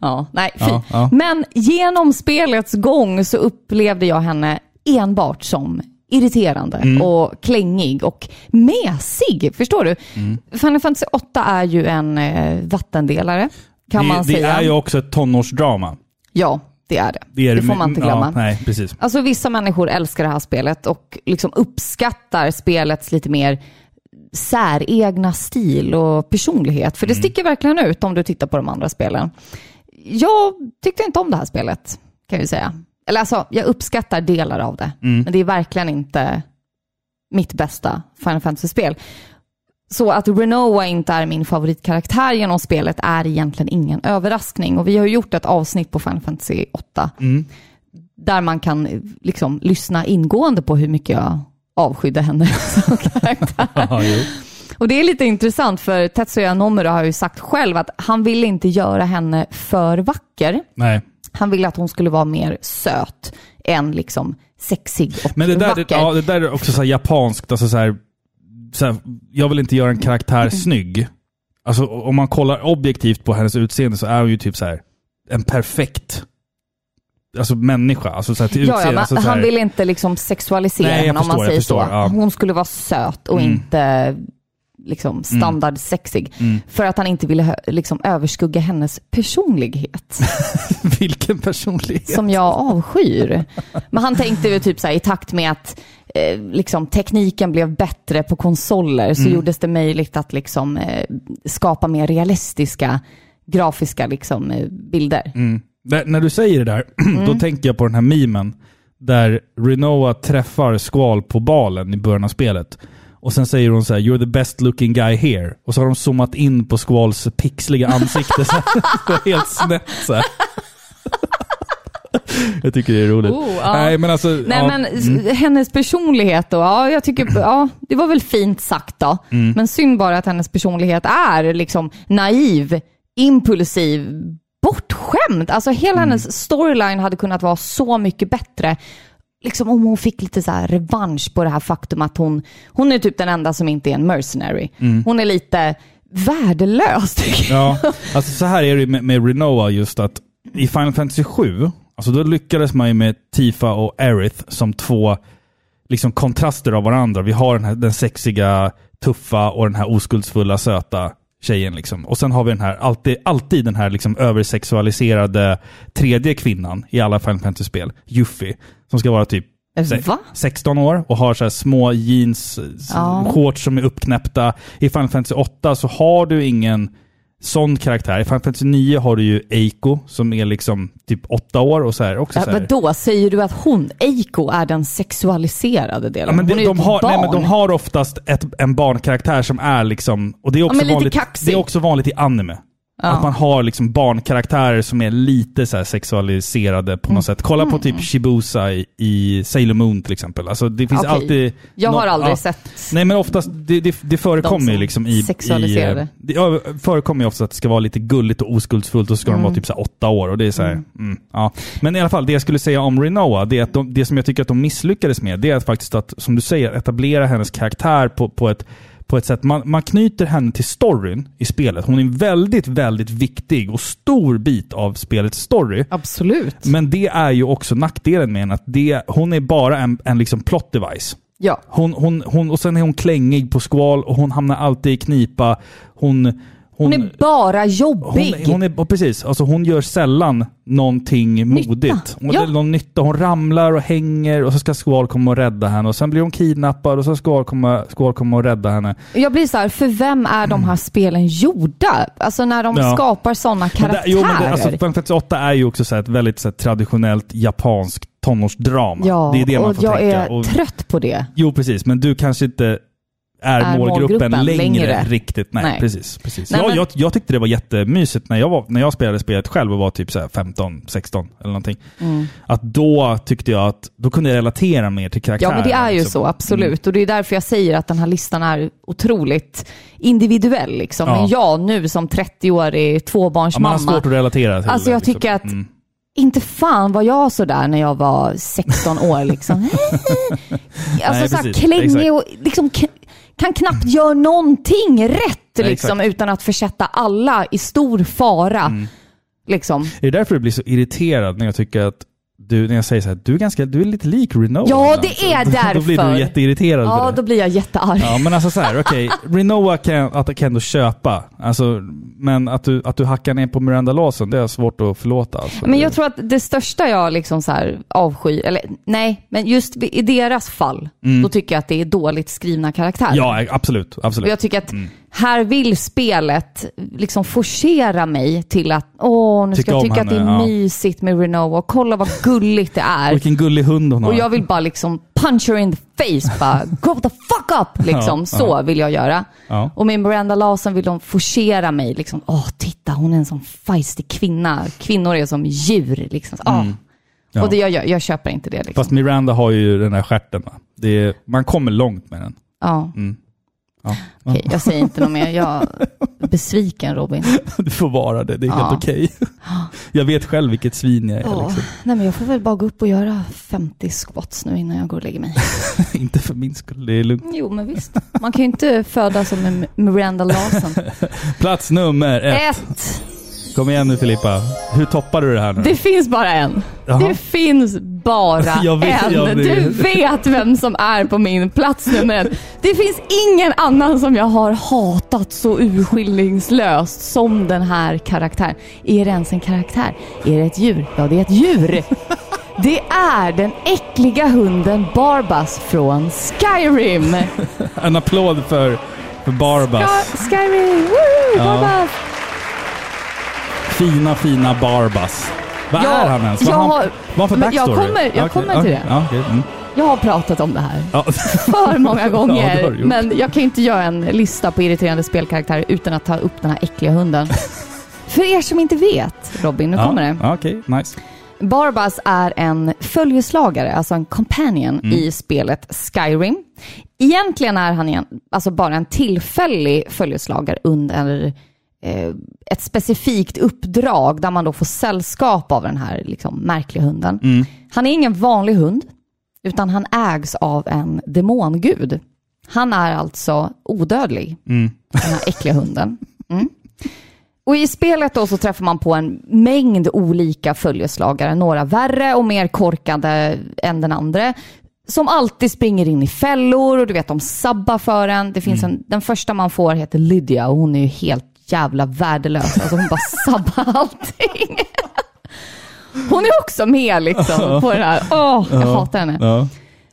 ja, nej, fy. Ja, ja. Men genom spelets gång så upplevde jag henne enbart som irriterande Mm. och klängig och mesig. Förstår du? Mm. Final Fantasy 8 är ju en eh, vattendelare, kan det, man det säga. är ju också ett tonårsdrama. Ja, det är det. Det, är det får man inte glömma. Ja, nej, precis. Alltså vissa människor älskar det här spelet och liksom uppskattar spelets lite mer säregna stil och personlighet. För det sticker verkligen ut om du tittar på de andra spelen. Jag tyckte inte om det här spelet, kan jag ju säga. Eller alltså, jag uppskattar delar av det. Men det är verkligen inte mitt bästa Final Fantasy-spel. Så att Renoa inte är min favoritkaraktär genom spelet är egentligen ingen överraskning. Och vi har gjort ett avsnitt på Final Fantasy 8 där man kan liksom lyssna ingående på hur mycket jag avskydde henne som karaktär. Ja. Och det är lite intressant för Tetsuya Nomura har ju sagt själv att han ville inte göra henne för vacker. Nej. Han ville att hon skulle vara mer söt än liksom sexig och Men det där, vacker. det, ja, det där är också så här japanskt. Alltså så här, så här, jag vill inte göra en karaktär Mm. snygg. Alltså om man kollar objektivt på hennes utseende så är hon ju typ så här en perfekt alltså människa. Alltså så här, till Ja, ja, utseende. men alltså så han vill inte liksom sexualisera Nej, henne om man säger så. ja. Hon skulle vara söt och Mm. inte liksom standardsexig. Mm. För att han inte ville liksom överskugga hennes personlighet. Vilken personlighet. som jag avskyr. Men han tänkte ju typ så här, i takt med att eh, liksom, tekniken blev bättre på konsoler så gjordes det möjligt att liksom, eh, skapa mer realistiska grafiska liksom, eh, bilder. Mm. Där, när du säger det där, då tänker jag på den här memen där Renoa träffar Squall på balen i början av spelet. Och sen säger hon så här, “You're the best looking guy here”. Och så har de zoomat in på Squalls pixliga ansikte. så här. Helt snett så här. Jag tycker det är roligt. Oh, ja. Nej men alltså... Nej ja, men s- hennes personlighet då, ja jag tycker, ja det var väl fint sagt då. Mm. Men synd bara att hennes personlighet är liksom naiv, impulsiv, bortskämd. Alltså hela Mm. hennes storyline hade kunnat vara så mycket bättre. Liksom om hon fick lite så här revansch på det här faktum att hon, hon är typ den enda som inte är en mercenary. Hon är lite värdelös tycker jag. Mm. Ja, alltså så här är det med, med Renoa just att i Final Fantasy 7, alltså då lyckades man ju med Tifa och Aerith som två liksom kontraster av varandra. Vi har den här den sexiga, tuffa och den här oskuldsfulla, söta tjejen. Liksom. Och sen har vi den här, alltid, alltid den här liksom översexualiserade tredje kvinnan i alla Final Fantasy-spel, Yuffie, som ska vara typ se- Va? 16 år och har så små jeans, Ja. shorts som är uppknäppta. I Final Fantasy 8 så har du ingen sån karaktär. I Final Fantasy 9 har du ju Eiko som är liksom typ 8 år och så här också Ja, så här. vadå, säger du att hon, Eiko, är den sexualiserade delen? Ja, men hon de, är de, ett har, nej, men barn. de har oftast ett, en barnkaraktär som är liksom... Och det är också, lite vanligt, det är också vanligt i anime. Att man har liksom barnkaraktärer som är lite så sexualiserade på något sätt. Kolla på typ Shibusa i, i Sailor Moon till exempel. Alltså det finns Okej. alltid... Jag har nå- aldrig ja. sett... Nej men oftast, det, det, det förekommer ju som liksom i... sexualiserade. I, det ja, förekommer ju ofta att det ska vara lite gulligt och oskuldsfullt och så ska de vara typ så åtta år och det är så här, mm. ja. Men i alla fall, det jag skulle säga om Renoa, det, är att de, det som jag tycker att de misslyckades med, det är att faktiskt att, som du säger, etablera hennes karaktär på, på ett på ett sätt. Man, man knyter henne till storyn i spelet. Hon är en väldigt, väldigt viktig och stor bit av spelets story. Absolut. Men det är ju också nackdelen med henne, att det, hon är bara en, en liksom plot device. Ja. Hon, hon, hon, och sen är hon klängig på skval och hon hamnar alltid i knipa. Hon... Hon är bara jobbig. hon, hon är, precis, alltså hon gör sällan någonting Nytta. modigt. Hon, Ja. är någon nytta. Hon ramlar och hänger och så ska Skval komma och rädda henne. Och sen blir hon kidnappad och så ska Skval komma, Skval komma och rädda henne. Jag blir så här, för vem är de här spelen gjorda? Alltså när de Ja. skapar sådana Men karaktärer. det, jo, men det, alltså, Final Fantasy 8 är ju också så ett väldigt så här, traditionellt japanskt tonårsdrama. ja, det är det man och får jag tänka. är Och, trött på det. jo, precis. Men du kanske inte är, Är målgruppen, målgruppen längre, längre. riktigt. Nej, Nej. precis. precis. Nej, jag, men- jag, jag tyckte det var jättemysigt när jag, var, när jag spelade spelet själv och var typ så här 15, 16 eller någonting. Mm. Att då tyckte jag att då kunde jag relatera mer till Ja, karaktären. men det är ju liksom. så, absolut. Och det är därför jag säger att den här listan är otroligt individuell. Liksom. Ja. Men jag nu som 30-årig Ja, man har tvåbarnsmamma, svårt att relatera till Alltså, jag liksom. tycker att- Mm. inte fan var jag sådär när jag var 16 år. Liksom. alltså Nej, så här precis. klängig och liksom kan knappt göra någonting rätt Nej, liksom, utan att försätta alla i stor fara. Mm. Liksom. Är det därför du blir så irriterad när jag tycker att du, när jag säger så här, du är, ganska, du är lite lik Renoa. Ja, det är Så Då blir därför. du jätteirriterad Ja, då blir jag jättearg. Ja, men alltså så här, okej. Renoa kan, att, kan ändå köpa. Alltså, men att du, att du hackar ner på Miranda Lawson, det är svårt att förlåta. Alltså. Men jag tror att det största jag liksom så här avskyr, eller nej, men just i deras fall, då tycker jag att det är dåligt skrivna karaktärer. Mm. Ja, absolut. Och absolut. jag tycker att här vill spelet liksom forcera mig till att åh, nu Tycka ska jag om tycka att det är henne, ja. mysigt med och kolla vad gulligt det är. vilken gullig hund hon har. Och jag vill bara liksom punch her in the face, bara go the fuck up! Liksom. Ja, Så ja. vill jag göra. Och med Miranda Lawson vill de forcera mig. Liksom, åh, titta, hon är en sån feisty kvinna. Kvinnor är som djur. Liksom. Åh. Mm. Ja. Och det, jag, jag, jag köper inte det. Liksom. Fast Miranda har ju den här stjärten. Är, man kommer långt med den. Ja. Mm. Ja. Okej, jag säger inte något mer. Jag är besviken Robin. Du får vara det, det är Ja. helt okej. Jag vet själv vilket svin jag är. Ja. Liksom. Nej, men jag får väl bara gå upp och göra 50 squats nu innan jag går och lägger mig. Inte för min skull, det är lugnt. Jo, men visst. Man kan ju inte födas som en Miranda Lawson. Plats nummer ett. Ett! Kom igen nu Filippa. Hur toppar du det här nu? Det finns bara en. Jaha. Det finns bara Jag vet, en. jag. Du vet vem som är på min plats nummer ett. Det finns ingen annan som jag har hatat så urskillningslöst som den här karaktären. Är det ens en karaktär? Är det ett djur? Ja, det är ett djur. Det är den äckliga hunden Barbas från Skyrim. En applåd för, för Barbas. Ska- Skyrim! Woo! Ja. Barbas! Fina, fina Barbas. Vad Ja, är han ens? Vad jag har han, vad för men jag backstory? kommer- jag Okej, kommer till okej, det. Ja, okej, mm. Jag har pratat om det här. ja. för många Ja, gånger. gjort. men jag kan inte göra en lista på irriterande spelkaraktärer utan att ta upp den här äckliga hunden. För er som inte vet, Robin, nu ja. kommer det. Ja, Okej, nice. Barbas är en följeslagare, alltså en companion Mm. i spelet Skyrim. Egentligen är han igen, alltså bara en tillfällig följeslagare under ett specifikt uppdrag där man då får sällskap av den här liksom, märkliga hunden. Mm. Han är ingen vanlig hund, utan han ägs av en demongud. Han är alltså odödlig, Mm. den här äckliga hunden. Mm. Och i spelet då så träffar man på en mängd olika följeslagare, några värre och mer korkade än den andra. Som alltid springer in i fällor och du vet, de sabbar för en. Det finns en, den första man får heter Lydia och hon är ju helt jävla värdelös. Alltså hon bara sabbar allting. Hon är också med liksom på den här. Åh, jag hatar henne.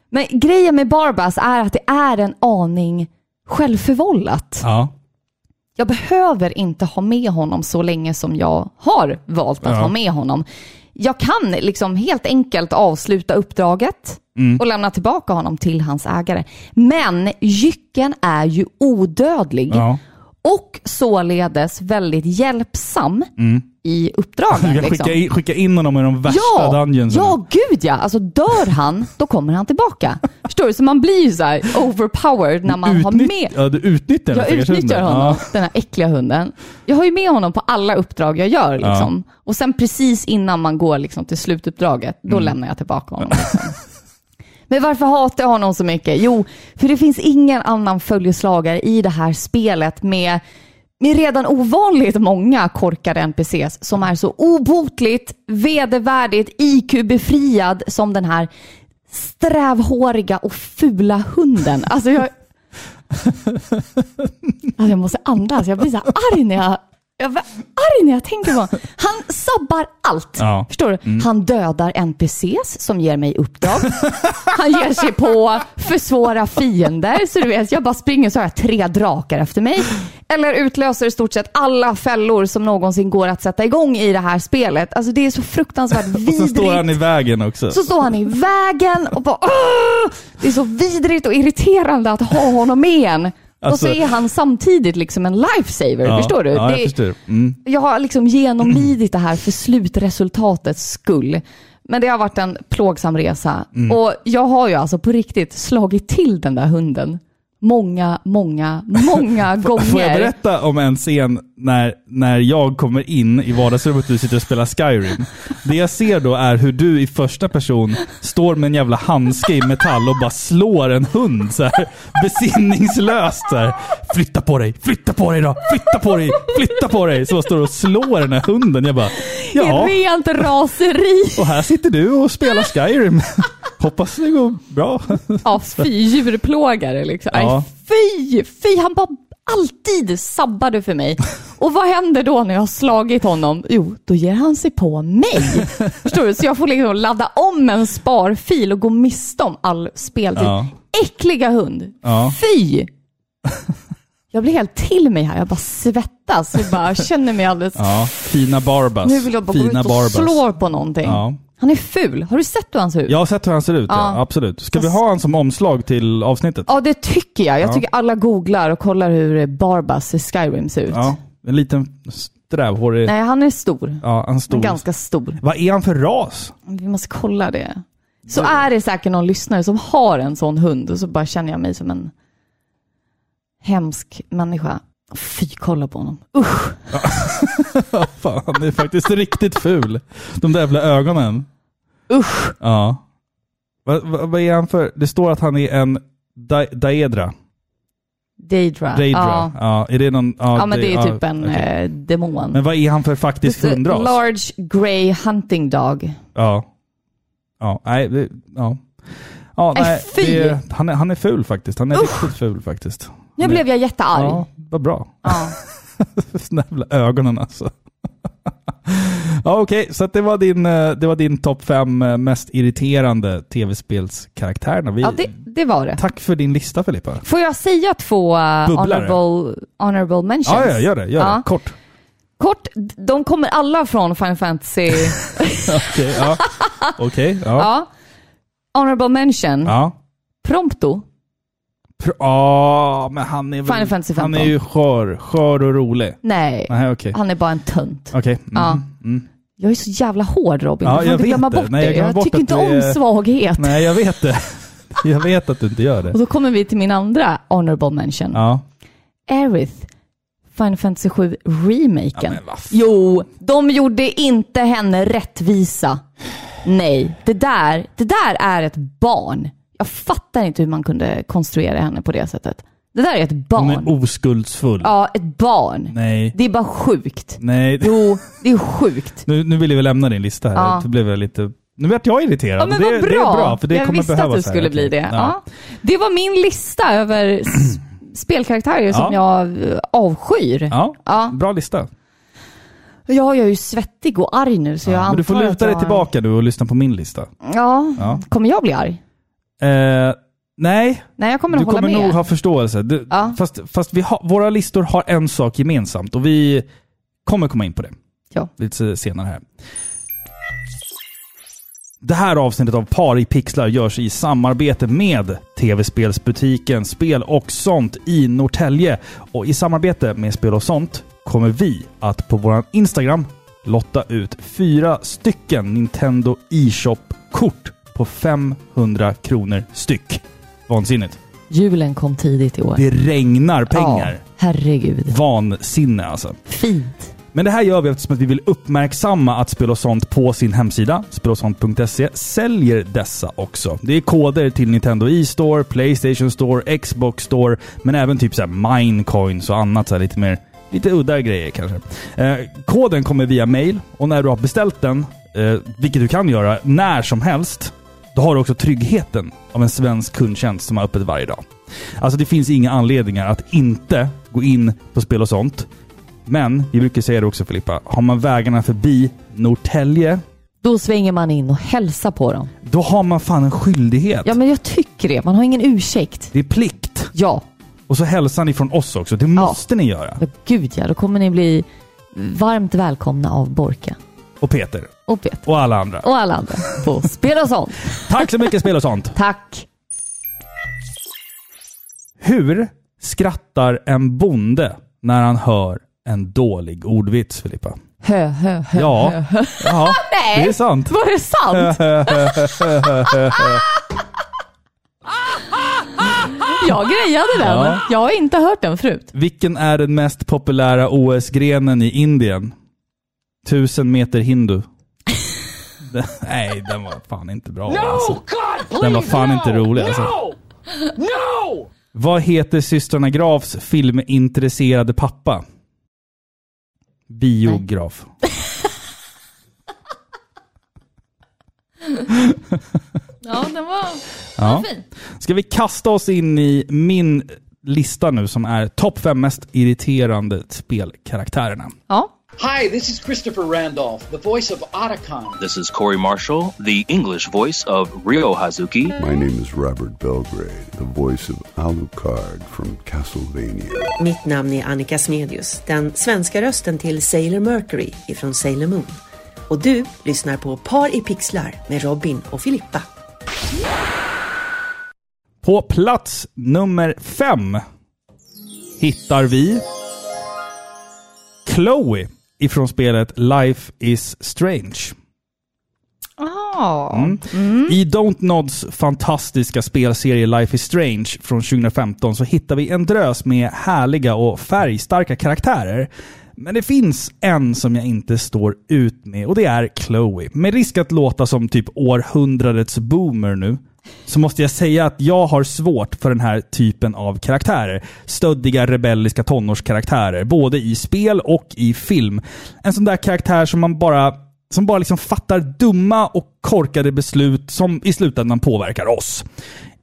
Men grejen med Barbas är att det är en aning självförvållat. Ja. Jag behöver inte ha med honom så länge som jag har valt att Ja. ha med honom. Jag kan liksom helt enkelt avsluta uppdraget Mm. och lämna tillbaka honom till hans ägare. Men jycken är ju odödlig. Ja. Och således väldigt hjälpsam i Du uppdragen. Liksom. skicka, in, skicka in honom i de värsta Ja, dungeonsarna. ja, gud ja. Alltså dör han, då kommer han tillbaka. Förstår du? Så man blir ju så här overpowered när man har Utnytt- med... Ja, du utnyttjar Jag utnyttjar honom, Ja. den här äckliga hunden. Jag har ju med honom på alla uppdrag jag gör. Liksom. Och sen precis innan man går liksom, till slutuppdraget, Mm. då lämnar jag tillbaka honom. Liksom. Men varför hatar jag honom så mycket? Jo, för det finns ingen annan följeslagare i det här spelet med, med redan ovanligt många korkade NPCs som är så obotligt, vedervärdigt, IQ-befriad som den här strävhåriga och fula hunden. Alltså jag... Alltså jag måste andas. Jag blir så arg när jag, jag blir arg när jag tänker på honom. Han sabbar allt. Ja. Förstår du? Han dödar NPCs som ger mig uppdrag. Han ger sig på för svåra fiender. Så du vet, jag bara springer så har jag tre drakar efter mig. Eller utlöser i stort sett alla fällor som någonsin går att sätta igång i det här spelet. Alltså det är så fruktansvärt Och vidrigt. sen står han i vägen också. Så står han i vägen och bara Åh! Det är så vidrigt och irriterande att ha honom med en. Och så Alltså- är han samtidigt liksom en lifesaver, ja. förstår du? Ja, jag Det- förstår. Mm. jag har liksom genomlidit det här för slutresultatets skull. Men det har varit en plågsam resa. Mm. Och jag har ju alltså på riktigt slagit till den där hunden. Många, många, många gånger. Får jag berätta om en scen när, när jag kommer in i vardagsrummet och du sitter och spelar Skyrim? Det jag ser då är hur du i första person står med en jävla handske i metall och bara slår en hund så här, besinningslöst. Så här. Flytta på dig, flytta på dig då, flytta på dig, flytta på dig. Så står du och slår den här hunden. Jag bara, I ja. rent raseri. Och här sitter du och spelar Skyrim. Hoppas det går bra. Ja, fy djurplågare liksom. Ja. Fy, fy. Han bara alltid sabbade för mig. Och vad händer då när jag har slagit honom? Jo, då ger han sig på mig. Förstår du? Så jag får liksom ladda om en sparfil och gå miste om all speltid. Ja. Äckliga hund. Ja. Fy! Jag blir helt till mig här. Jag bara svettas. Jag bara känner mig alldeles... Ja, fina Barbas. Nu vill jag bara gå fina ut och slå på någonting. Ja. Han är ful. Har du sett hur han ser ut? Jag har sett hur han ser ut, ja. Ja. absolut. Ska vi ha han som omslag till avsnittet? Ja, det tycker jag. Jag Ja. tycker alla googlar och kollar hur Barbas i Skyrim ser ut. Ja, en liten strävhårig... Nej, han är stor. Ja, han stor. Ganska stor. Vad är han för ras? Vi måste kolla det. Så är det säkert någon lyssnare som har en sån hund och så bara känner jag mig som en hemsk människa. Fy, kolla på honom. Usch! Fan, han är faktiskt riktigt ful. De där jävla ögonen. Usch! Ja. Vad, vad, vad är han för... Det står att han är en da, daedra. Daedra. Daedra. Ja. Ja. Är det någon... ja, men det är ja, typ en okej. eh, demon. Men vad är han för faktisk hundras? Large Grey Hunting Dog. Ja. Ja, nej, det, ja. Ja, Nej, nej, det, han, är, han är ful faktiskt. Han är riktigt ful faktiskt. Nu är- blev jag jättearg. Ja, vad bra. Ja. Snälla ögonen alltså. ja, okej. Så att det var din, eh, det var din topp fem eh, mest irriterande tv-spelskaraktärerna. Vi, ja, det, det var det. Tack för din lista Filippa. Får jag säga två uh, honorable, honorable mentions? Ja, ja, gör det. Gör Ja. det. Kort. Kort, de kommer alla från Final Fantasy. Okej, ja. Okej, ja. ja. Honorable mention. ja. Prompto. Ja, men han är Final väl... Fantasy Han 15. är ju skör. Skör och rolig. Nej, Nej, okej. han är bara en tönt. Okej. Mm. Ja. Mm. Jag är så jävla hård Robin. Ja, du får jag inte vet glömma det. bort Nej, jag det. glömmer Jag bort tycker att inte om är- svaghet. Nej, jag vet det. Jag vet att du inte gör Och det. då kommer vi till min andra honorable mention. Ja. Aerith. Final Fantasy 7 remaken. Men vad fan. jo, de gjorde inte henne rättvisa. Nej, det där, det där är ett barn. Jag fattar inte hur man kunde konstruera henne på det sättet. Det där är ett Hon barn. är oskuldsfull. Ja, ett barn. Nej. Det är bara sjukt. Nej. Jo, det är sjukt. Nu, nu vill jag lämna din lista här. Ja. Då blev jag lite... Nu vart jag irriterad. Ja, men det, bra. det är bra, för det jag kommer visste behövas att det här. skulle bli Okej. det. Ja. Det var min lista över s- spelkaraktärer som Ja. jag eh, avskyr. Ja. Ja. Bra lista. Jag är ju svettig och arg nu, så jag Ja, antar men du får luta dig jag- tillbaka nu och lyssna på min lista. Ja. Ja. kommer jag bli arg? Eh, nej, Nej, jag kommer du kommer med. nog ha förståelse. Du, Ja. Fast, fast vi har, våra listor har en sak gemensamt och vi kommer komma in på det Ja. lite senare här. Det här avsnittet av Par i pixlar görs i samarbete med tv-spelsbutiken Spel och sånt i Norrtälje. Och i samarbete med Spel och sånt kommer vi att på vår Instagram lotta ut fyra stycken Nintendo e-shop-kort på 500 kronor styck. Vansinnigt. Julen kom tidigt i år. Det regnar pengar. Ja, herregud. Vansinne alltså. Fint. Men det här gör vi eftersom att vi vill uppmärksamma att Spel och sånt på sin hemsida, spelosont.se, säljer dessa också. Det är koder till Nintendo e-store, Playstation Store, Xbox Store, men även typ så här Minecoins och annat så här lite mer Lite udda grejer kanske. Eh, koden kommer via mail och när du har beställt den, eh, vilket du kan göra när som helst, då har du också tryggheten av en svensk kundtjänst som har öppet varje dag. Alltså det finns inga anledningar att inte gå in på spel och sånt. Men, vi brukar säga det också Filippa, har man vägarna förbi Norrtälje, Då svänger man in och hälsar på dem. då har man fan en skyldighet. Ja, men jag tycker det. Man har ingen ursäkt. Det är plikt. Ja, Och så hälsar ni från oss också. Det måste ni göra. men gud ja. Då kommer ni bli varmt välkomna av Borka Och Peter. Och Peter Och alla andra. och alla andra på Spel och sånt. Tack så mycket Spel och sånt. Tack! Hur skrattar en bonde när han hör en dålig ordvits, Filippa? Hö, hö, hö, Ja, hö, hö. ja Nej. det är sant. Var det sant? Jag grejade den. Ja. Jag har inte hört den förut. Vilken är den mest populära OS-grenen i Indien? Tusen meter hindu. Den- Nej, den var fan inte bra. Alltså. God, Den var please, fan no! inte rolig alltså. No! No! Vad heter systrarna Grafs filmintresserade pappa? Biograf. Ja, den var, Ja. fin. Ska vi kasta oss in i min lista nu som är topp fem mest irriterande spelkaraktärerna. Ja. Hi, this is Christopher Randolph, the voice of Otacon. This is Corey Marshall, the English voice of Ryo Hazuki. My name is Robert Belgrade, the voice of Alucard from Castlevania. Mitt namn är Annika Smedius, den svenska rösten till Sailor Mercury ifrån Sailor Moon. Och du lyssnar på Par i pixlar med Robin och Filippa. På plats nummer fem hittar vi Chloe ifrån spelet Life is Strange. Ah. Mm. I Don't Nods fantastiska spelserie Life is Strange från 2015 så hittar vi en drös med härliga och färgstarka karaktärer. Men det finns en som jag inte står ut med och det är Chloe. Med risk att låta som typ århundradets boomer nu, så måste jag säga att jag har svårt för den här typen av karaktärer. Stöddiga, rebelliska tonårskaraktärer, både i spel och i film. En sån där karaktär som man bara som bara liksom fattar dumma och korkade beslut som i slutändan påverkar oss.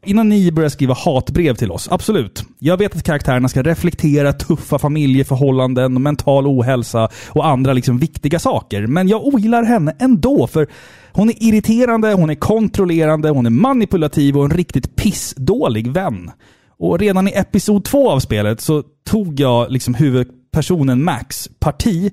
Innan ni börjar skriva hatbrev till oss, absolut. Jag vet att karaktärerna ska reflektera tuffa familjeförhållanden, och mental ohälsa och andra liksom viktiga saker. Men jag ogillar henne ändå, för hon är irriterande, hon är kontrollerande, hon är manipulativ och en riktigt pissdålig vän. Och redan i episod två av spelet så tog jag liksom huvudpersonen Max parti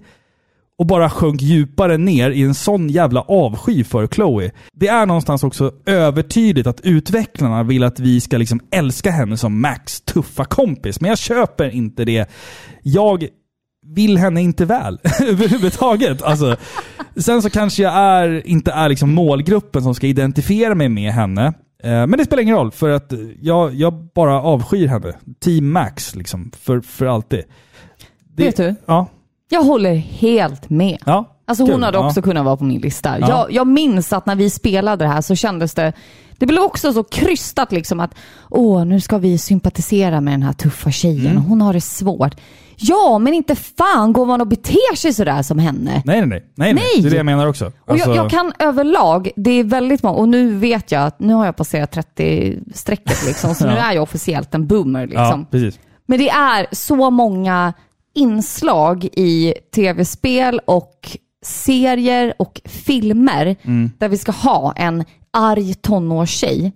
och bara sjönk djupare ner i en sån jävla avsky för Chloe. Det är någonstans också övertydligt att utvecklarna vill att vi ska liksom älska henne som Max tuffa kompis, men jag köper inte det. Jag vill henne inte väl överhuvudtaget. Alltså, sen så kanske jag är, inte är liksom målgruppen som ska identifiera mig med henne. Eh, Men det spelar ingen roll, för att jag, jag bara avskyr henne. Team Max, liksom. För, för alltid. Det, Vet du? Ja. Jag håller helt med. ja. Alltså hon Kul. hade Ja. också kunnat vara på min lista. Ja. Jag, jag minns att när vi spelade det här så kändes det, det blev också så krystat liksom att åh, nu ska vi sympatisera med den här tuffa tjejen. Mm. Hon har det svårt. Ja, men inte fan går man och beter sig sådär som henne. Nej, nej, nej. nej, nej. Det är det jag menar också. Och Alltså, jag, jag kan överlag, det är väldigt många, och nu vet jag att nu har jag passerat 30-strecket liksom, så nu Ja. är jag officiellt en boomer liksom. Ja, precis. Men det är så många inslag i tv-spel och serier och filmer Mm. där vi ska ha en arg tonårstjej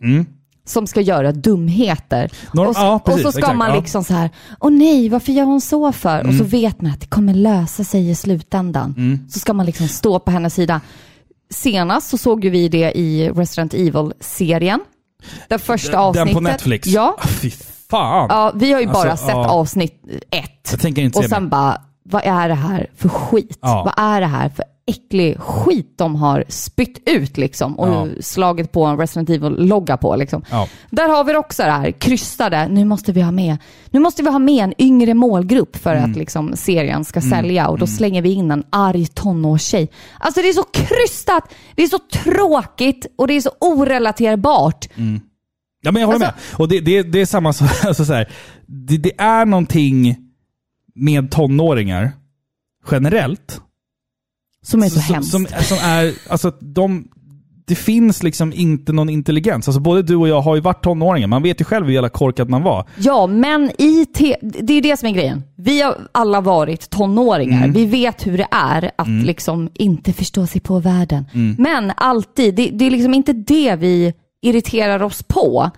som ska göra dumheter. Norm- och, så, ja, precis, och så ska exakt, man ja. liksom så här, åh nej, varför gör hon så för? Och så Mm. vet man att det kommer lösa sig i slutändan. Så ska man liksom stå på hennes sida. senast så såg ju vi det i Resident Evil-serien. Det första avsnittet. Den på Netflix? Ja. Ah, Fy fan. ja, vi har ju bara Alltså, sett ja. avsnitt ett. Jag tänker inte Och se sen bara, vad är det här för skit? Ja. Vad är det här för äcklig skit de har spytt ut liksom och Ja. slagit på en Resident Evil-logga på liksom. Ja. Där har vi också det här krystade, nu måste vi ha med, nu måste vi ha med en yngre målgrupp för Mm. att liksom serien ska sälja och då slänger vi in en arg tonårstjej. Alltså det är så krystat, det är så tråkigt och det är så orelaterbart. Ja, men jag håller Alltså- med. Och det, det, det är samma sak. Alltså, så här, det, det är någonting med tonåringar generellt. Som är så, som, hemskt. som, som är, alltså de, det finns liksom inte någon intelligens. Alltså både du och jag har ju varit tonåringar. Man vet ju själv hur jävla korkad man var. Ja, men i te- det är det som är grejen. Vi har alla varit tonåringar. Mm. Vi vet hur det är att liksom inte förstå sig på världen. Mm. Men alltid, det, det är liksom inte det vi irriterar oss på.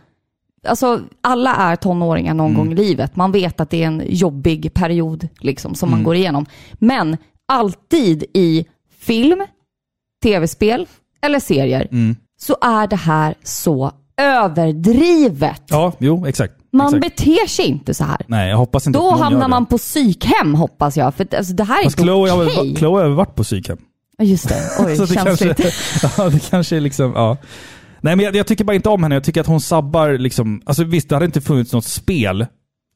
Alltså, alla är tonåringar någon Mm. gång i livet. Man vet att det är en jobbig period liksom, som Mm. man går igenom. Men alltid i film, tv-spel eller serier Mm. så är det här så överdrivet. Ja, jo, exakt. Man exakt. beter sig inte så här. Nej, jag hoppas inte Då hamnar man på psykhem hoppas jag. För alltså, det här är Fast inte okej. väl, Chloe har varit på psykhem? Ja, just det. Oj, Så det känsligt. kanske, ja, det kanske är liksom, ja. Nej men jag, jag tycker bara inte om henne. Jag tycker att hon sabbar liksom, alltså visst det hade inte funnits något spel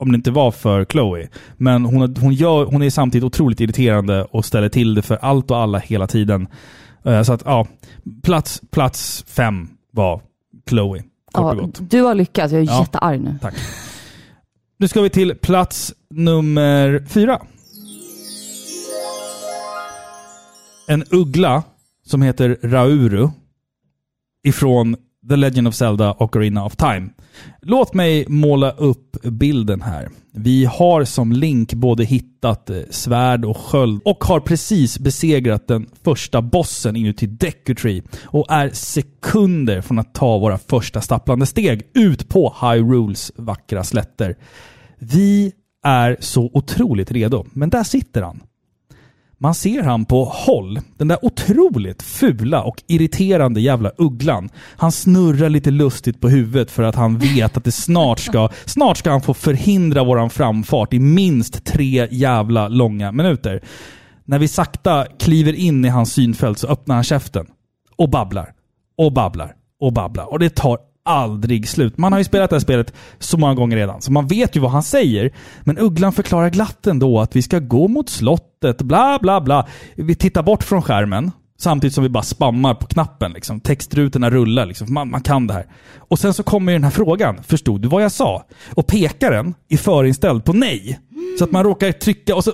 om det inte var för Chloe. Men hon, hon, gör, hon är samtidigt otroligt irriterande och ställer till det för allt och alla hela tiden. Eh, Så att ja, plats, plats fem var Chloe. Ja, du har lyckats. Jag är Ja. jättearg nu. Tack. Nu ska vi till plats nummer fyra. En uggla som heter Rauru ifrån The Legend of Zelda och Arena of Time. Låt mig måla upp bilden här. Vi har som Link både hittat eh, svärd och sköld och har precis besegrat den första bossen inuti Deku Tree och är sekunder från att ta våra första stapplande steg ut på Hyrules vackra slätter. Vi är så otroligt redo, men där sitter han. Man ser han på håll. Den där otroligt fula och irriterande jävla ugglan. Han snurrar lite lustigt på huvudet för att han vet att det snart ska, snart ska han få förhindra våran framfart i minst tre jävla långa minuter. När vi sakta kliver in i hans synfält så öppnar han käften och babblar och babblar och babblar. Och det tar aldrig slut. Man har ju spelat det här spelet så många gånger redan, så man vet ju vad han säger. Men Ugglan förklarar glatt ändå att vi ska gå mot slottet, bla bla bla. Vi tittar bort från skärmen, samtidigt som vi bara spammar på knappen. Liksom. Textrutorna rullar, liksom. man, man kan det här. Och sen så kommer ju den här frågan, förstod du vad jag sa? Och pekaren är förinställd på nej. Så att man råkar trycka och så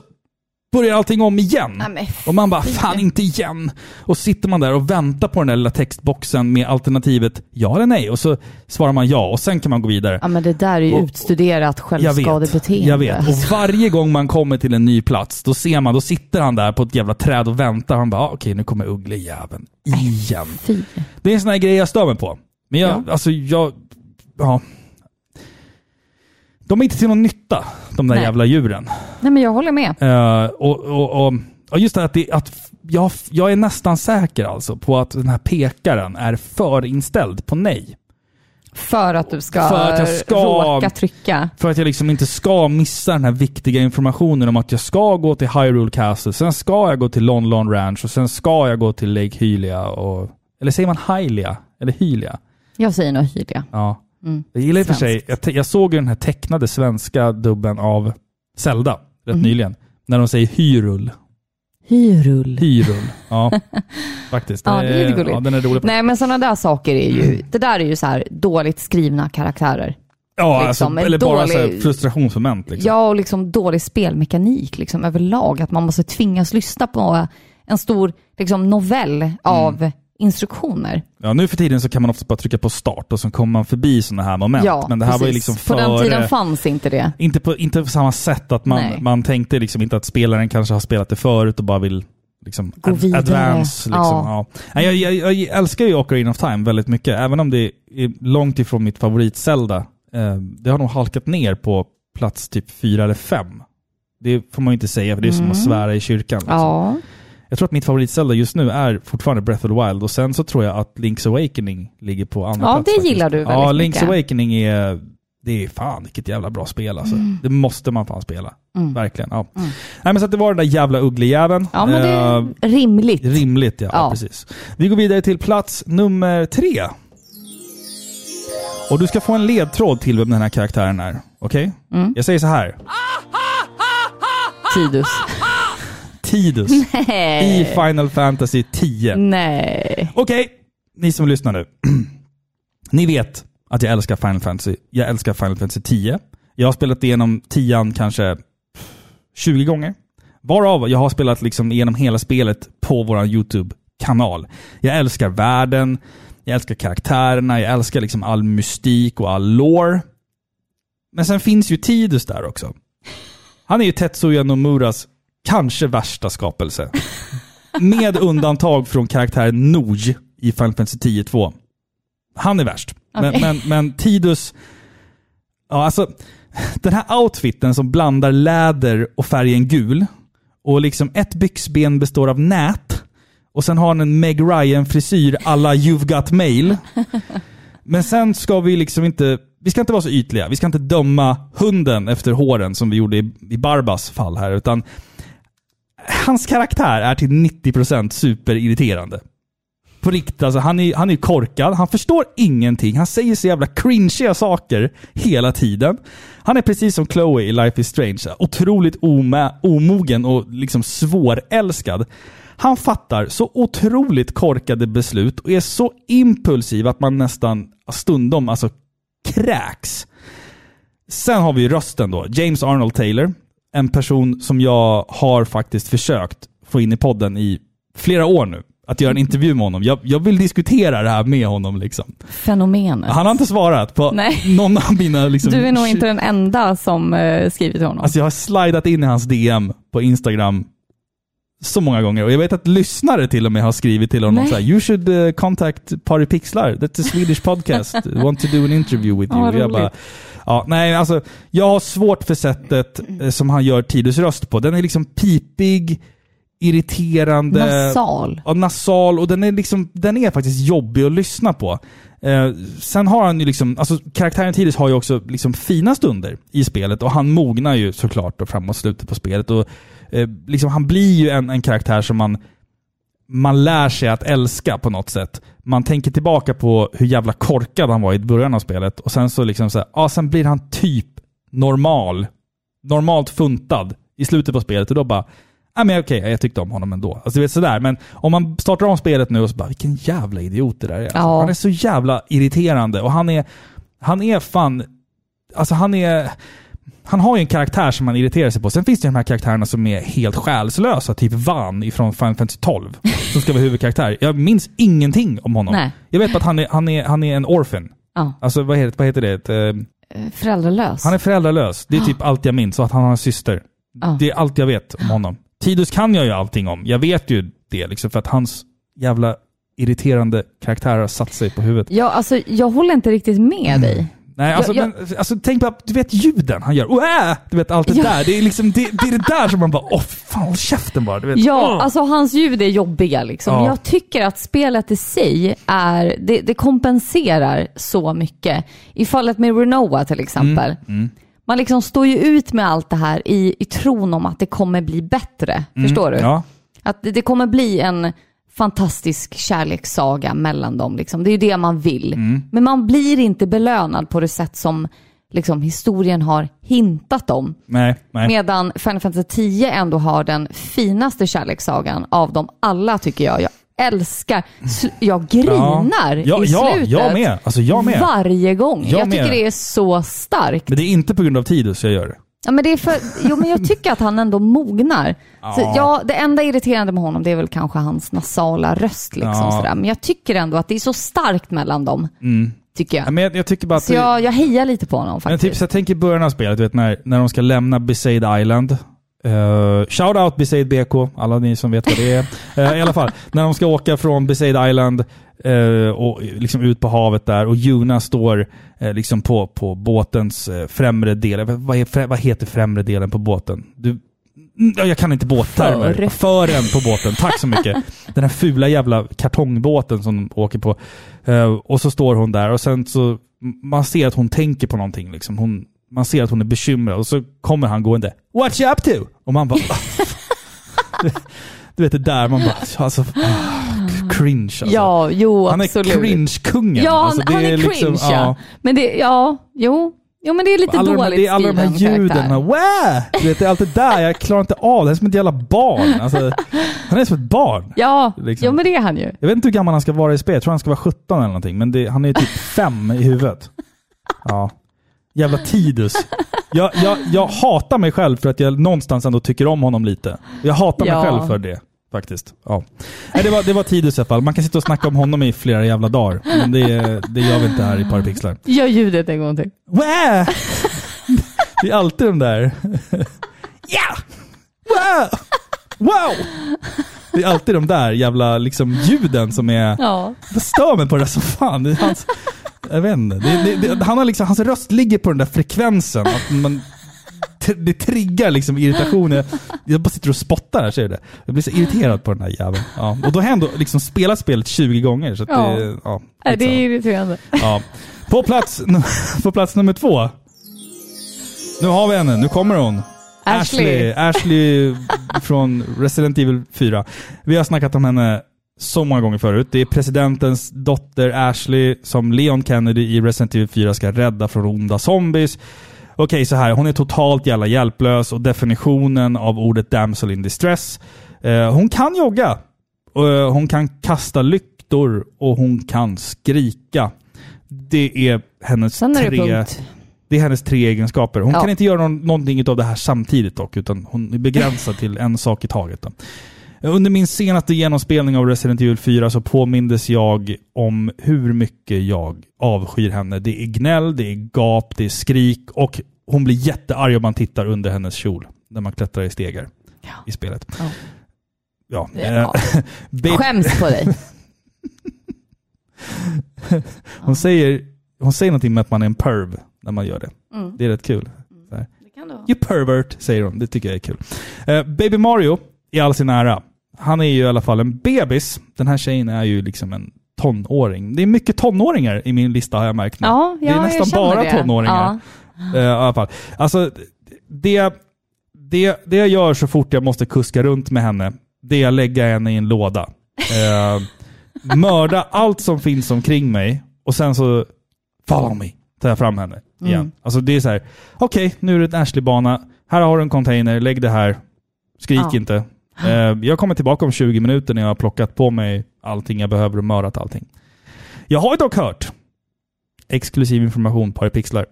börjar allting om igen. Men och man bara, fan inte igen. Och sitter man där och väntar på den där lilla textboxen med alternativet ja eller nej. Och så svarar man ja och sen kan man gå vidare. Ja, men det där är ju Och- utstuderat Jag vet, självskadebeteende. jag vet. Och varje gång man kommer till en ny plats, då ser man, då sitter han där på ett jävla träd och väntar. Han bara, ah, okej nu kommer ugglejäveln igen. Fy. Det är en sån här grej jag stör mig på. Men jag, Ja. alltså jag, ja. De är inte till någon nytta, de där Nej. jävla djuren. Nej, men jag håller med. Eh, och, och, och, just det att, det, att jag, jag är nästan säker alltså på att den här pekaren är förinställd på nej. För att du ska, För att jag ska- råka trycka. För att jag liksom inte ska missa den här viktiga informationen om att jag ska gå till Hyrule Castle, sen ska jag gå till Lon Lon Ranch och sen ska jag gå till Lake Hylia och... Eller säger man Hylia? Eller Hylia? Jag säger nog Hylia. Ja. Mm. Jag gillar i och för sig, jag, jag såg ju den här tecknade svenska dubben av Zelda rätt Mhm. nyligen. När de säger Hyrule. Hyrule. Hyrule. Ja, faktiskt. Ja, det är lite gulligt. Ja, den är rolig. Nej, men sådana där saker är ju, det där är ju så här dåligt skrivna karaktärer. ja, liksom, alltså, eller bara dålig- frustrationsmoment. Liksom. Ja, och liksom dålig spelmekanik liksom överlag. Att man måste tvingas lyssna på en stor liksom, novell av Mm. Instruktioner. Ja, nu för tiden så kan man ofta bara trycka på start och så kommer man förbi sådana här moment. Ja, Men det här var ju liksom På före... den tiden fanns inte det. inte, på, inte på samma sätt att man, Nej. man tänkte liksom inte att spelaren kanske har spelat det förut och bara vill liksom Gå vidare. advance. Liksom. Ja. Jag, jag, jag älskar ju Ocarina of Time väldigt mycket, även om det är långt ifrån mitt favorit-Zelda. Eh, det har nog halkat ner på plats typ fyra eller fem. Det får man ju inte säga, för det är som att Mm. svära i kyrkan. Liksom. Ja. Jag tror att mitt favorit-Zelda just nu är fortfarande Breath of the Wild och sen så tror jag att Link's Awakening ligger på andra Ja, plats. det faktiskt. gillar du väldigt Ja, Link's mycket. Awakening är... Det är fan vilket jävla bra spel alltså. Mm. Det måste man fan spela. Verkligen. Ja. Nej men så det var den där jävla ugglejäveln. Ja, men det Eh, är rimligt. Rimligt ja, Ja. precis. Vi går vidare till plats nummer tre. Och du ska få en ledtråd till vem den här karaktären är. Okej? Mm. Jag säger så här. Tidus. Tidus i Final Fantasy 10. Nej. Okej, ni som lyssnar nu. ni vet att jag älskar Final Fantasy. Jag älskar Final Fantasy 10. Jag har spelat igenom 10 kanske 20 gånger. Varav jag har spelat liksom igenom hela spelet på vår YouTube-kanal. Jag älskar världen, jag älskar karaktärerna, jag älskar liksom all mystik och all lore. Men sen finns ju Tidus där också. Han är ju Tetsuya Nomuras kanske värsta skapelse. Med undantag från karaktären Noj i Final Fantasy 10-2. Han är värst. Men, Okej. men, men Tidus... Ja, alltså... Den här outfiten som blandar läder och färgen gul. Och liksom ett byxben består av nät. Och sen har han en Meg Ryan-frisyr alla You've Got Mail. Men sen ska vi liksom inte... Vi ska inte vara så ytliga. Vi ska inte döma hunden efter håren som vi gjorde i, i Barbas fall här. Utan hans karaktär är till 90% superirriterande. På riktigt, alltså han är, han är korkad, han förstår ingenting, han säger så jävla cringiga saker hela tiden. Han är precis som Chloe i Life is Strange, otroligt omä, omogen och liksom svårälskad. Han fattar så otroligt korkade beslut och är så impulsiv att man nästan stundom alltså kräks. Sen har vi rösten då. James Arnold Taylor. En person som jag har faktiskt försökt få in i podden i flera år nu. Att göra en intervju med honom. Jag, jag vill diskutera det här med honom. Liksom. Fenomenet. Han har inte svarat på Nej. någon av mina... Liksom, Du är nog inte den enda som uh, skrivit till honom. Alltså jag har slidat in i hans DM på Instagram så många gånger. Och jag vet att lyssnare till och med har skrivit till honom Nej. så här, You should uh, contact Party Pixlar. That's a Swedish podcast. Want to do an interview with you. vad jag roligt. bara, ja, nej, alltså, jag har svårt för sättet eh, som han gör Tidus röst på. Den är liksom pipig, irriterande. Nasal. Ja, nasal och den är, liksom, den är faktiskt jobbig att lyssna på. Eh, sen har han ju liksom, alltså karaktären Tidus har ju också liksom fina stunder i spelet och han mognar ju såklart då framåt slutet på spelet. Och, eh, liksom, han blir ju en, en karaktär som man, man lär sig att älska på något sätt. Man tänker tillbaka på hur jävla korkad han var i början av spelet och sen så liksom så här, ja, sen blir han typ normal. Normalt funtad i slutet på spelet och då bara Ja men okej, jag tyckte om honom ändå. Alltså du vet sådär. Men om man startar om spelet nu och så bara, vilken jävla idiot det där är. Alltså, Ja. Han är så jävla irriterande och han är, han är fan, alltså han är, han har ju en karaktär som man irriterar sig på. Sen finns det de här karaktärerna som är helt själslösa, typ Van ifrån Final Fantasy 12, som ska vara huvudkaraktär. Jag minns ingenting om honom. Nej. Jag vet bara att han är, han är, han är en orphan. Ja. Alltså vad heter, vad heter det? Eh, Eh, Föräldralös. han är föräldralös. Det är typ allt jag minns. Och att han har en syster. Ja. Det är allt jag vet om honom. Tidus kan jag ju allting om. Jag vet ju det liksom för att hans jävla irriterande karaktär har satt sig på huvudet. Ja, alltså jag håller inte riktigt med dig. Nej, alltså, Jag- men, alltså tänk på, du vet ljuden han gör. Oh, äh! Du vet allt det Ja. där. Det är liksom det, det är det där som man bara, åh fan håll käften bara. Du vet. Ja, Åh. alltså hans ljud är jobbiga liksom. Ja. Jag tycker att spelet i sig är, det, det kompenserar så mycket. I fallet med Renoa till exempel. Mm, Man liksom står ju ut med allt det här i, i tron om att det kommer bli bättre. Förstår du? Mm. Ja. Att det, det kommer bli en fantastisk kärlekssaga mellan dem. Liksom. Det är ju det man vill. Mm. Men man blir inte belönad på det sätt som liksom, historien har hintat om. Nej, nej. Medan Final Fantasy 10 ändå har den finaste kärlekssagan av dem alla tycker jag. Jag älskar, jag grinar Ja, i ja, slutet. jag med. Alltså, jag med. Varje gång. Jag Jag, tycker det är så starkt. Men det är inte på grund av Tidus jag gör det. Ja, men det är för, jo, men jag tycker att han ändå mognar. Så, Ja. ja, det enda irriterande med honom det är väl kanske hans nasala röst. Liksom, Ja. sådär. Men jag tycker ändå att det är så starkt mellan dem. Tycker Ja, jag. Men jag, jag tycker bara att... Så jag, jag hejar lite på honom Men faktiskt. typ, så jag tänker i början av spelet, du vet när, när de ska lämna Besaid Island. Uh, shout out Besaid BK, alla ni som vet vad det är. Eh, I alla fall, när de ska åka från Besaid Island eh, och liksom ut på havet där och Juna står eh, liksom på, på båtens eh, främre del. Vad, är, vad heter främre delen på båten? Du, Mm, ja, Jag kan inte båttermer. För. Fören på båten. Tack så mycket. Den här fula jävla kartongbåten som de åker på. Eh, och så står hon där och sen så... Man ser att hon tänker på någonting. Liksom. Hon, man ser att hon är bekymrad och så kommer han gående. What you up to? Och man bara... du, du vet det där, man bara... Alltså, cringe alltså. Ja, jo han är absolut. cringe-kungen. Ja, han, alltså, han är cringe liksom- ja. Men det, ja, jo. Jo men det är lite alla de, dåligt det är alla de här ljuden. de! Du vet, det är allt det där. Jag klarar inte av det. Han är som ett jävla barn. Alltså, han är som ett barn. Ja, liksom. jo men det är han ju. Jag vet inte hur gammal han ska vara i spel. Jag tror han ska vara 17 eller någonting. Men det, han är ju typ fem i huvudet. Ja. Jävla Tidus. Jag, jag, jag hatar mig själv för att jag någonstans ändå tycker om honom lite. Jag hatar mig Ja. själv för det. Faktiskt. Ja. Nej, det, var, det var Tidus i alla fall. Man kan sitta och snacka om honom i flera jävla dagar. Men det, det gör vi inte här i Parapixlar. Gör ljudet en gång till. Wah! Det är alltid de där... Ja! Wow! Wow! Det är alltid de där jävla liksom, ljuden som är... Ja. Jag stör mig på det där som fan. Det är hans, jag vet inte. Det, det, det, han har liksom, hans röst ligger på den där frekvensen. Att man, det triggar liksom irritationen. Jag bara sitter och spottar här, ser du det? Jag blir så irriterad på den där jäveln. Ja. Och då har jag ändå liksom spelat spelet 20 gånger. Så Ja. det, ja, Nej, det är irriterande. Ja. På, plats, på plats nummer två. Nu har vi henne, nu kommer hon. Ashley. Ashley, Ashley från Resident Evil 4. Vi har snackat om henne så många gånger förut. Det är presidentens dotter Ashley som Leon Kennedy i Resident Evil 4 ska rädda från onda zombies. Okej, så här. Hon är totalt jävla hjälplös och definitionen av ordet damsel in distress. Eh, hon kan jogga. Eh, hon kan kasta lyktor och hon kan skrika. Det är hennes Sen är det tre... punkt. Det är hennes tre egenskaper. Hon Ja. kan inte göra någon, någonting av det här samtidigt dock, utan hon är begränsad till en sak i taget. Då. Under min senaste genomspelning av Resident Evil 4 så påmindes jag om hur mycket jag avskyr henne. Det är gnäll, det är gap, det är skrik och hon blir jättearg om man tittar under hennes kjol när man klättrar i stegar i spelet. Ja. Ja. Ja. eh, Skäms på dig. hon, säger, hon säger någonting med att man är en perv när man gör det. Det är rätt kul. Här. You pervert, säger hon. Det tycker jag är kul. Eh, Baby Mario, i all sin ära, han är ju i alla fall en bebis. Den här tjejen är ju liksom en tonåring. Det är mycket tonåringar i min lista har jag märkt nu. Ja, det är ja, nästan bara det. tonåringar. Ja. Eh, i alla fall. Alltså, det, det, det jag gör så fort jag måste kuska runt med henne, det är att lägga henne i en låda. Eh, mörda allt som finns omkring mig och sen så follow me. Tar jag fram henne igen. Mm. Alltså det är så här, okej, nu är det en Ashley-bana. Här har du en container, lägg det här. Skrik Ja. inte. Eh, jag kommer tillbaka om 20 minuter när jag har plockat på mig allting jag behöver och mördat allting. Jag har dock hört, exklusiv information på pixlar,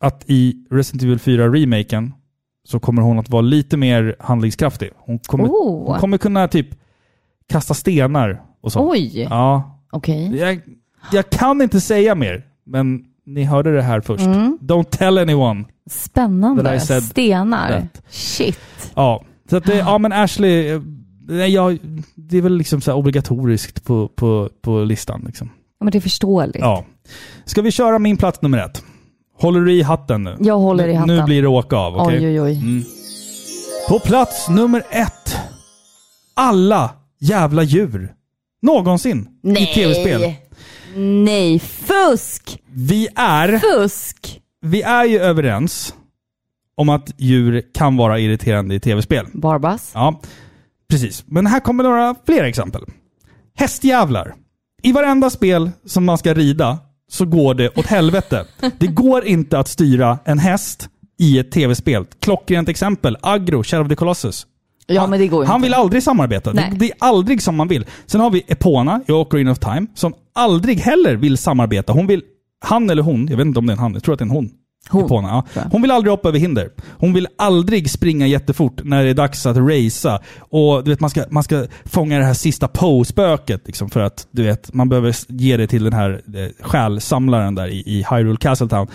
att i Resident Evil 4-remaken så kommer hon att vara lite mer handlingskraftig. Hon kommer, Oh. hon kommer kunna typ kasta stenar och så. Oj, Ja, okej. jag, jag kan inte säga mer, men ni hörde det här först. Mm. Don't tell anyone. Spännande. Stenar. that. Shit. Ja, så att det, ja men Ashley, eh, nej, jag, det är väl liksom så obligatoriskt på, på, på listan. Liksom. Ja, men det är förståeligt. Ja. Ska vi köra min plats nummer ett? Håller du i hatten nu? Jag håller i hatten. Nu blir det åka av, okej? Oj, oj, oj. Mm. På plats nummer ett. Alla jävla djur. Någonsin i tv-spel. Nej, fusk! Vi är, Fusk! vi är ju överens om att djur kan vara irriterande i tv-spel. Barbas. Ja, precis. Men här kommer några fler exempel. Hästjävlar. I varenda spel som man ska rida så går det åt helvete. Det går inte att styra en häst i ett tv-spel. Klockrent exempel. Agro, Shadow of the Colossus. Ja, men det går ju Han inte. vill aldrig samarbeta. Det, det är aldrig som man vill. Sen har vi Epona i Ocarina of Time, som aldrig heller vill samarbeta. Hon vill, han eller hon, jag vet inte om det är en han, jag tror att det är en hon. Hon, Epona, ja. hon vill aldrig hoppa över hinder. Hon vill aldrig springa jättefort när det är dags att racea. Och du vet, man ska, man ska fånga det här sista Poe-spöket. Liksom, för att du vet, man behöver ge det till den här eh, själsamlaren där i, i Hyrule Castletown.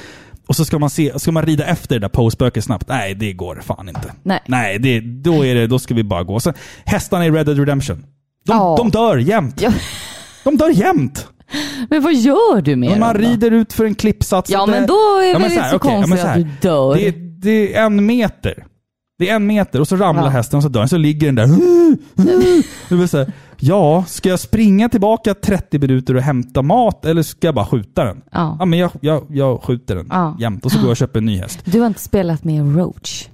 Och så ska man, se, ska man rida efter det där Poe-spöket snabbt. Nej, det går fan inte. Nej. Nej, det, då, är det, då ska vi bara gå. Sen, hästarna i Red Dead Redemption. De, Ja. de dör jämt. Ja. De dör jämt. Men vad gör du med Om man dem då? rider ut för en klippsats. Ja, att men då är Ja, det men väl så inte så okej, ja, men konstigt så att här. du dör. Det, det är en meter. Det är en meter och så ramlar Ja. hästen och så dör den. Så ligger den där. Det vill säga, ja, ska jag springa tillbaka 30 minuter och hämta mat eller ska jag bara skjuta den? Ja. Ja, men jag, jag, jag skjuter den Ja. jämt och så går jag och köper en ny häst. Du har inte spelat med Roach?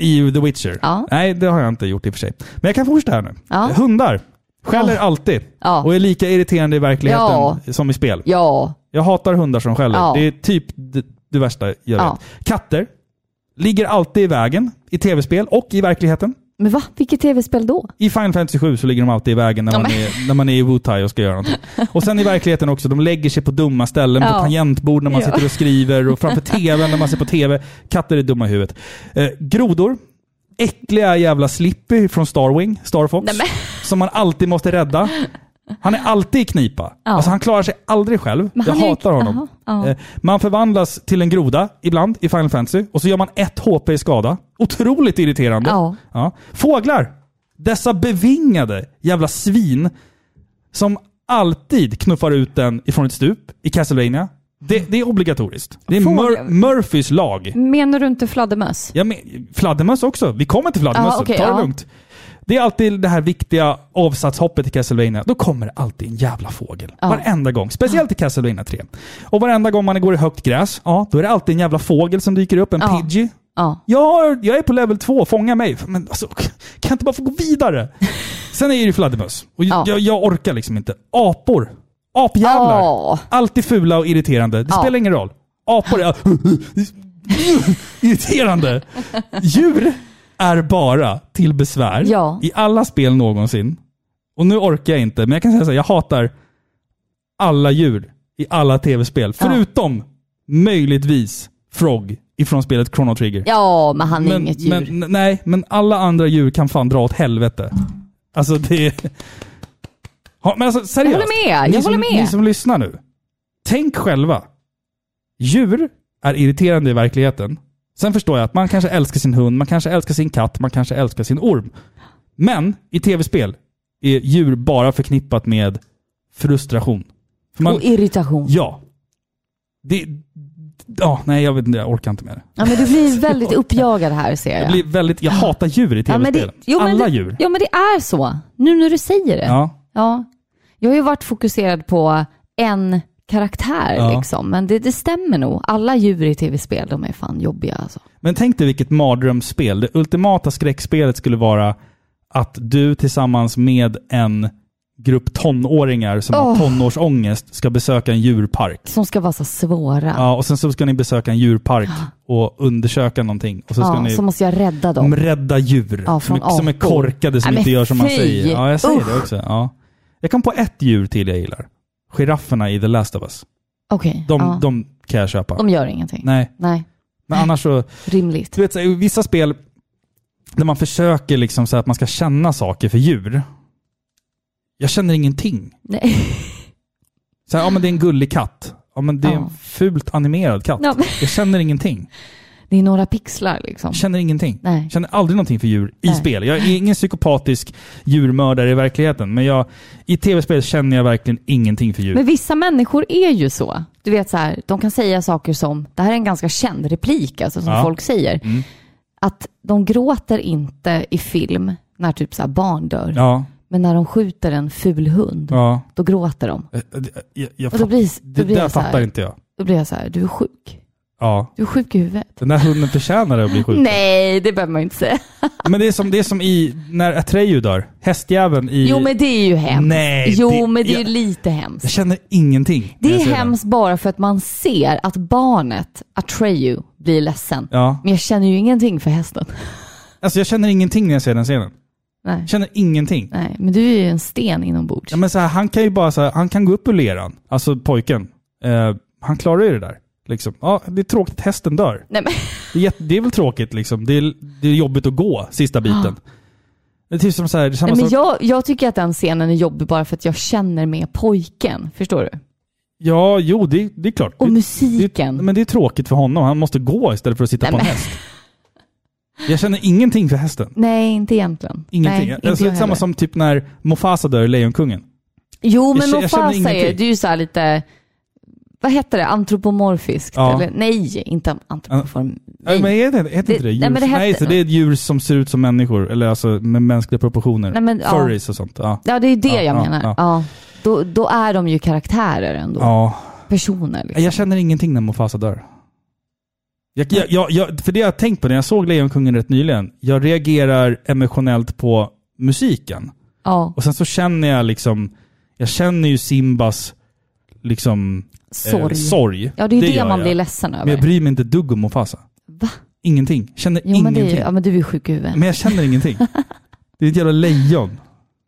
I The Witcher? Ja. Nej, det har jag inte gjort i och för sig. Men jag kan fortsätta här nu. Ja. Hundar skäller Ja. alltid. Ja. Och är lika irriterande i verkligheten Ja. som i spel. Ja. Jag hatar hundar som skäller. Det är typ det, det värsta jag Ja. vet. Katter ligger alltid i vägen i tv-spel och i verkligheten. Men va? Vilket tv-spel då? I Final Fantasy 7 så ligger de alltid i vägen när Ja, man, är, när man är i Wutai och ska göra någonting. Och sen i verkligheten också, de lägger sig på dumma ställen, på Ja. tangentbord när man Ja. sitter och skriver och framför tvn när man ser på tv. Katter är dumma i huvudet. Eh, grodor. Äckliga jävla Slippy från Starwing, Star Fox. Nej, Som man alltid måste rädda. Han är alltid i knipa. Ja. Alltså han klarar sig aldrig själv. Men Jag är hatar honom. Jaha, ja. Eh, Man förvandlas till en groda ibland i Final Fantasy och så gör man ett HP i skada. Otroligt irriterande. Ja. Ja. Fåglar! Dessa bevingade jävla svin som alltid knuffar ut den ifrån ett stup i Castlevania. Det, det är obligatoriskt. Det är. Mur Murphys lag. Menar du inte fladdermöss? Ja, men, fladdermöss också. Vi kommer till fladdermöss. Ja, okej, Ta det ja. lugnt. Det är alltid det här viktiga avsatshoppet i Castlevania. Då kommer det alltid en jävla fågel. Ja. Varenda gång. Speciellt i Castlevania 3. Och varenda gång man går i högt gräs, ja, då är det alltid en jävla fågel som dyker upp. En Ja. Pidgey. Ja. Ja, jag är på level 2, fånga mig. Men alltså, kan jag inte bara få gå vidare? Sen är det ju fladdermöss. Och Ja. jag, jag orkar liksom inte. Apor. Apjävlar. Ja. Alltid fula och irriterande. Det Ja. spelar ingen roll. Apor är... irriterande. Djur är bara till besvär Ja. i alla spel någonsin. Och nu orkar jag inte, men jag kan säga så här, jag hatar alla djur i alla tv-spel. Ja. Förutom möjligtvis Frog ifrån spelet Chrono Trigger. Ja, men han är men, inget djur. men, nej, men alla andra djur kan fan dra åt helvete. Alltså det... Ja, men alltså seriöst. Jag håller med, jag ni som, håller med. Ni som lyssnar nu. Tänk själva. Djur är irriterande i verkligheten. Sen förstår jag att man kanske älskar sin hund, man kanske älskar sin katt, man kanske älskar sin orm. Men i tv-spel är djur bara förknippat med frustration. För man, Och irritation. ja. Det... Ja, nej jag vet inte, jag orkar inte med det. Ja, men du blir väldigt uppjagad här ser jag. Jag, blir väldigt, jag hatar djur i ja, tv-spel. men Alla det, djur. Ja, men det är så. Nu när du säger det. Ja. Ja. Jag har ju varit fokuserad på en karaktär Ja. liksom, men det, det stämmer nog. Alla djur i tv-spel, de är fan jobbiga alltså. Men tänk dig vilket mardrömsspel. Det ultimata skräckspelet skulle vara att du tillsammans med en grupp tonåringar som har Åh. tonårsångest ska besöka en djurpark. Som ska vara så svåra. Ja, och sen så ska ni besöka en djurpark och undersöka någonting. Och så ska Ja, ni så måste jag rädda dem. rädda djur Ja, som, är, som är korkade, som Nej, inte gör som man säger. Ja, jag säger det Usch. också. Ja. Jag kom på ett djur till jag gillar. Girafferna i The Last of Us. Okej, De, ja. de kan jag köpa. de gör ingenting. Nej, Nej, men annars så... rimligt. Du vet, så, här, vissa spel där man försöker liksom så att man ska känna saker för djur. Jag känner ingenting. Nej. Så här, ja men det är en gullig katt. Ja men det är Ja. en fult animerad katt. Ja, Jag känner ingenting. Det är några pixlar liksom. Jag känner ingenting. Nej. Jag känner aldrig någonting för djur i Nej. spel. Jag är ingen psykopatisk djurmördare i verkligheten, men jag, i tv-spel känner jag verkligen ingenting för djur. Men vissa människor är ju så. Du vet så här, de kan säga saker som, det här är en ganska känd replik alltså som Ja. folk säger. Mm. Att de gråter inte i film när typ så barn dör. Ja, Men när de skjuter en ful hund, ja. då gråter de. Eh, eh, Jag, jag Och då blir, det då blir där jag så fattar inte jag. Då blir jag så här, du är sjuk. Ja. Du är sjuk i huvudet. Den där hunden förtjänar att bli skjuten. Nej, det behöver man ju inte säga. Men det är som, det är som i, när Atreyu dör. Hästjäveln i... Jo, men det är ju hemskt. Nej, jo, det- men det är jag- lite Jag hemskt. känner ingenting. Det jag är ser den. hemskt bara för att man ser att barnet, Atreyu, blir ledsen. Ja. Men jag känner ju ingenting för hästen. Alltså jag känner ingenting när jag ser den scenen. Nej. Jag känner ingenting. Nej, men du är ju en sten inombords. Ja, men så här, han kan ju bara så här, han kan gå upp ur leran. Alltså pojken. Eh, han klarar ju det där. Liksom. Ja, det är tråkigt att hästen dör. Nej, men, Det är, jätte, det är väl tråkigt liksom. Det är, det är jobbigt att gå sista biten. Det är typ som så här, samma nej, men jag, jag tycker att den scenen är jobbig bara för att jag känner med pojken. Förstår du? Ja, jo, det, det är klart. Och det, musiken. det, men det är tråkigt för honom. Han måste gå istället för att sitta Nej, på en men- häst. Jag känner ingenting för hästen. Nej, inte egentligen. Ingenting. Nej, alltså, samma heller. som typ när Mofasa dör i Lejonkungen. Jo, men Jag känner- jag Mofasa är, det är ju så här lite... vad heter det, antropomorfiskt? Ja. Eller, nej, inte antropomorfiskt. Nej, men heter, heter inte Det- det? Nej, men det nej, så det är ett djur som ser ut som människor, eller alltså med mänskliga proportioner. Nej, men, ja. Furries och sånt. Ja. Ja, det är det Ja, jag ja, menar. ja. Ja. Då, då är de ju karaktärer ändå. ja. Personer liksom. Jag känner ingenting när Mufasa dör. Jag, jag, jag, för det jag har tänkt på när jag såg Lejonkungen rätt nyligen, jag reagerar emotionellt på musiken. Ja, Och sen så känner jag liksom, jag känner ju Simbas liksom sorg. Eh, sorg. Ja, det är ju det, gör man jag. blir ledsen Men jag över. bryr mig inte dugg om Mufasa. Va? Ingenting. Känner Jo, men, det ingenting. ju- ja, men du är sjuk i huvudet. Men jag känner ingenting. Det är ett jävla lejon.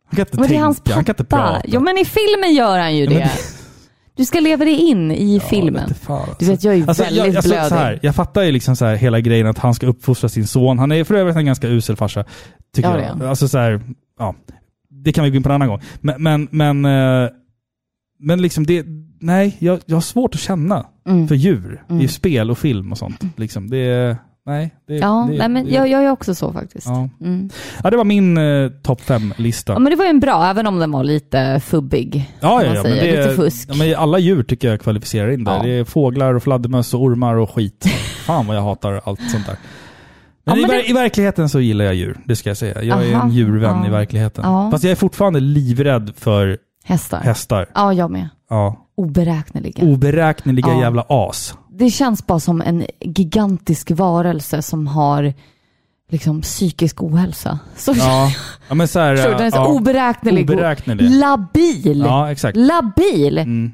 Han kan inte Men det är tänka, hans han kan inte pappa. prata. Jo, men i filmen gör han ju Ja, men det. Du ska leva dig in i Ja, filmen. fan, alltså. Du vet, jag är ju Alltså, väldigt jag, alltså, blödig. så här, jag fattar ju liksom så här, hela grejen att han ska uppfostra sin son. Han är för övrigt en ganska usel farsa. Tycker Ja, det jag. Alltså så här, ja. Det kan vi gå in på en annan gång. Men, men, men, eh, men liksom det, nej, jag, jag har svårt att känna Mm. för djur Mm. i spel och film och sånt. Liksom, det, nej. Det, Ja, det, nej, men det, jag, jag är också så faktiskt. Ja. Mm. ja, det var min eh, topp fem-lista. Ja, men det var ju en bra, även om den var lite fubbig. Ja, ja, ja, men det, Lite fusk. Ja, men alla djur tycker jag kvalificerar in där. Ja. Det är fåglar och fladdermöss och ormar och skit. Fan vad jag hatar allt sånt där. Men, Ja, i, men ver- det- i verkligheten så gillar jag djur, det ska jag säga. Jag är Aha, en djurvän ja. i verkligheten. Ja. Fast jag är fortfarande livrädd för Hästar. hästar. Ja, jag med. Ja. Oberäkneliga. Oberäkneliga Ja. jävla as. Det känns bara som en gigantisk varelse som har liksom psykisk ohälsa. Så Ja, ja men så här, Förstår? Den är så ja, oberäknelig, oberäknelig. labil. Ja, exakt. Labil! Mm.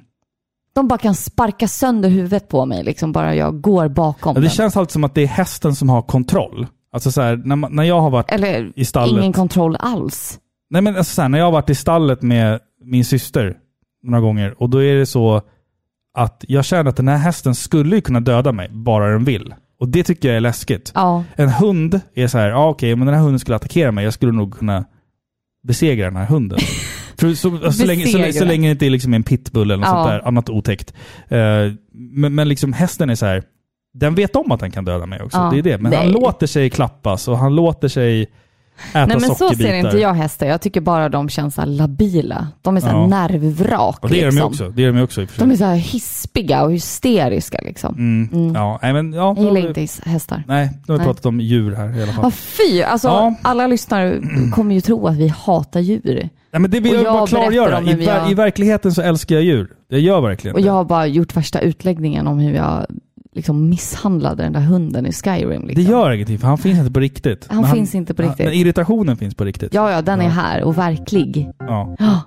De bara kan sparka sönder huvudet på mig, liksom bara jag går bakom Ja, det den. känns alltid som att det är hästen som har kontroll. Alltså så här, när, man, när jag har varit Eller i stallet. ingen kontroll alls. Nej men alltså så här, när jag har varit i stallet med min syster några gånger och då är det så att jag känner att den här hästen skulle ju kunna döda mig, bara den vill. Och det tycker jag är läskigt. Ja, En hund är så här, ja okej, men den här hunden skulle attackera mig, jag skulle nog kunna besegra den här hunden. För så, så, länge, så, så länge det inte är liksom en pitbull eller något Ja. sånt där annat otäckt. Eh, men, men liksom hästen är så här, den vet om att den kan döda mig också. Ja. Det är det. Men han Nej. låter sig klappas och han låter sig äta Nej men så ser inte jag hästar. Jag tycker bara de känns så labila. De är så Ja. nervvrak. Och det är de liksom. också. Det är de också i. De är så här hispiga och hysteriska liksom. Mm. Mm. Ja, nej, men, ja, Jag gillar då- inte hästar. Nej, nu har vi pratat om djur här i alla fall. Ja, fy! Alltså, Ja. alla lyssnare kommer ju tro att vi hatar djur. Nej, men det vill Och jag, jag bara klargöra. I, vi har- I verkligheten så älskar jag djur. Jag gör verkligen Och jag har bara gjort värsta utläggningen om hur jag liksom misshandlade den där hunden i Skyrim. Det Liksom. gör ingenting, för han finns inte på riktigt. Han Men finns inte på han- riktigt. Men irritationen finns på riktigt. Ja, ja, den är Ja. här och verklig. Ja. Ja,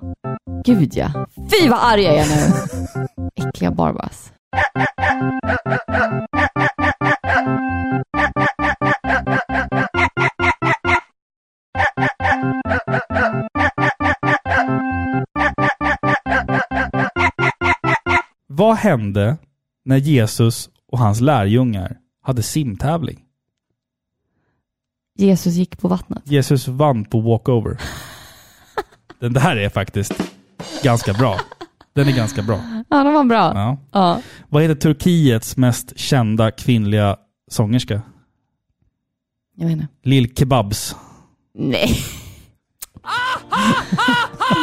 Gud ja. Fy vad arg jag är nu. Äckliga Barbas. Vad hände när Jesus och hans lärjungar hade simtävling? Jesus gick på vattnet. Jesus vann på walkover. Den där är faktiskt ganska bra. Den är ganska bra. Ja, den var bra. Ja. Ja. Vad heter Turkiets mest kända kvinnliga sångerska? Jag vet inte. Lil Kebabs. Nej.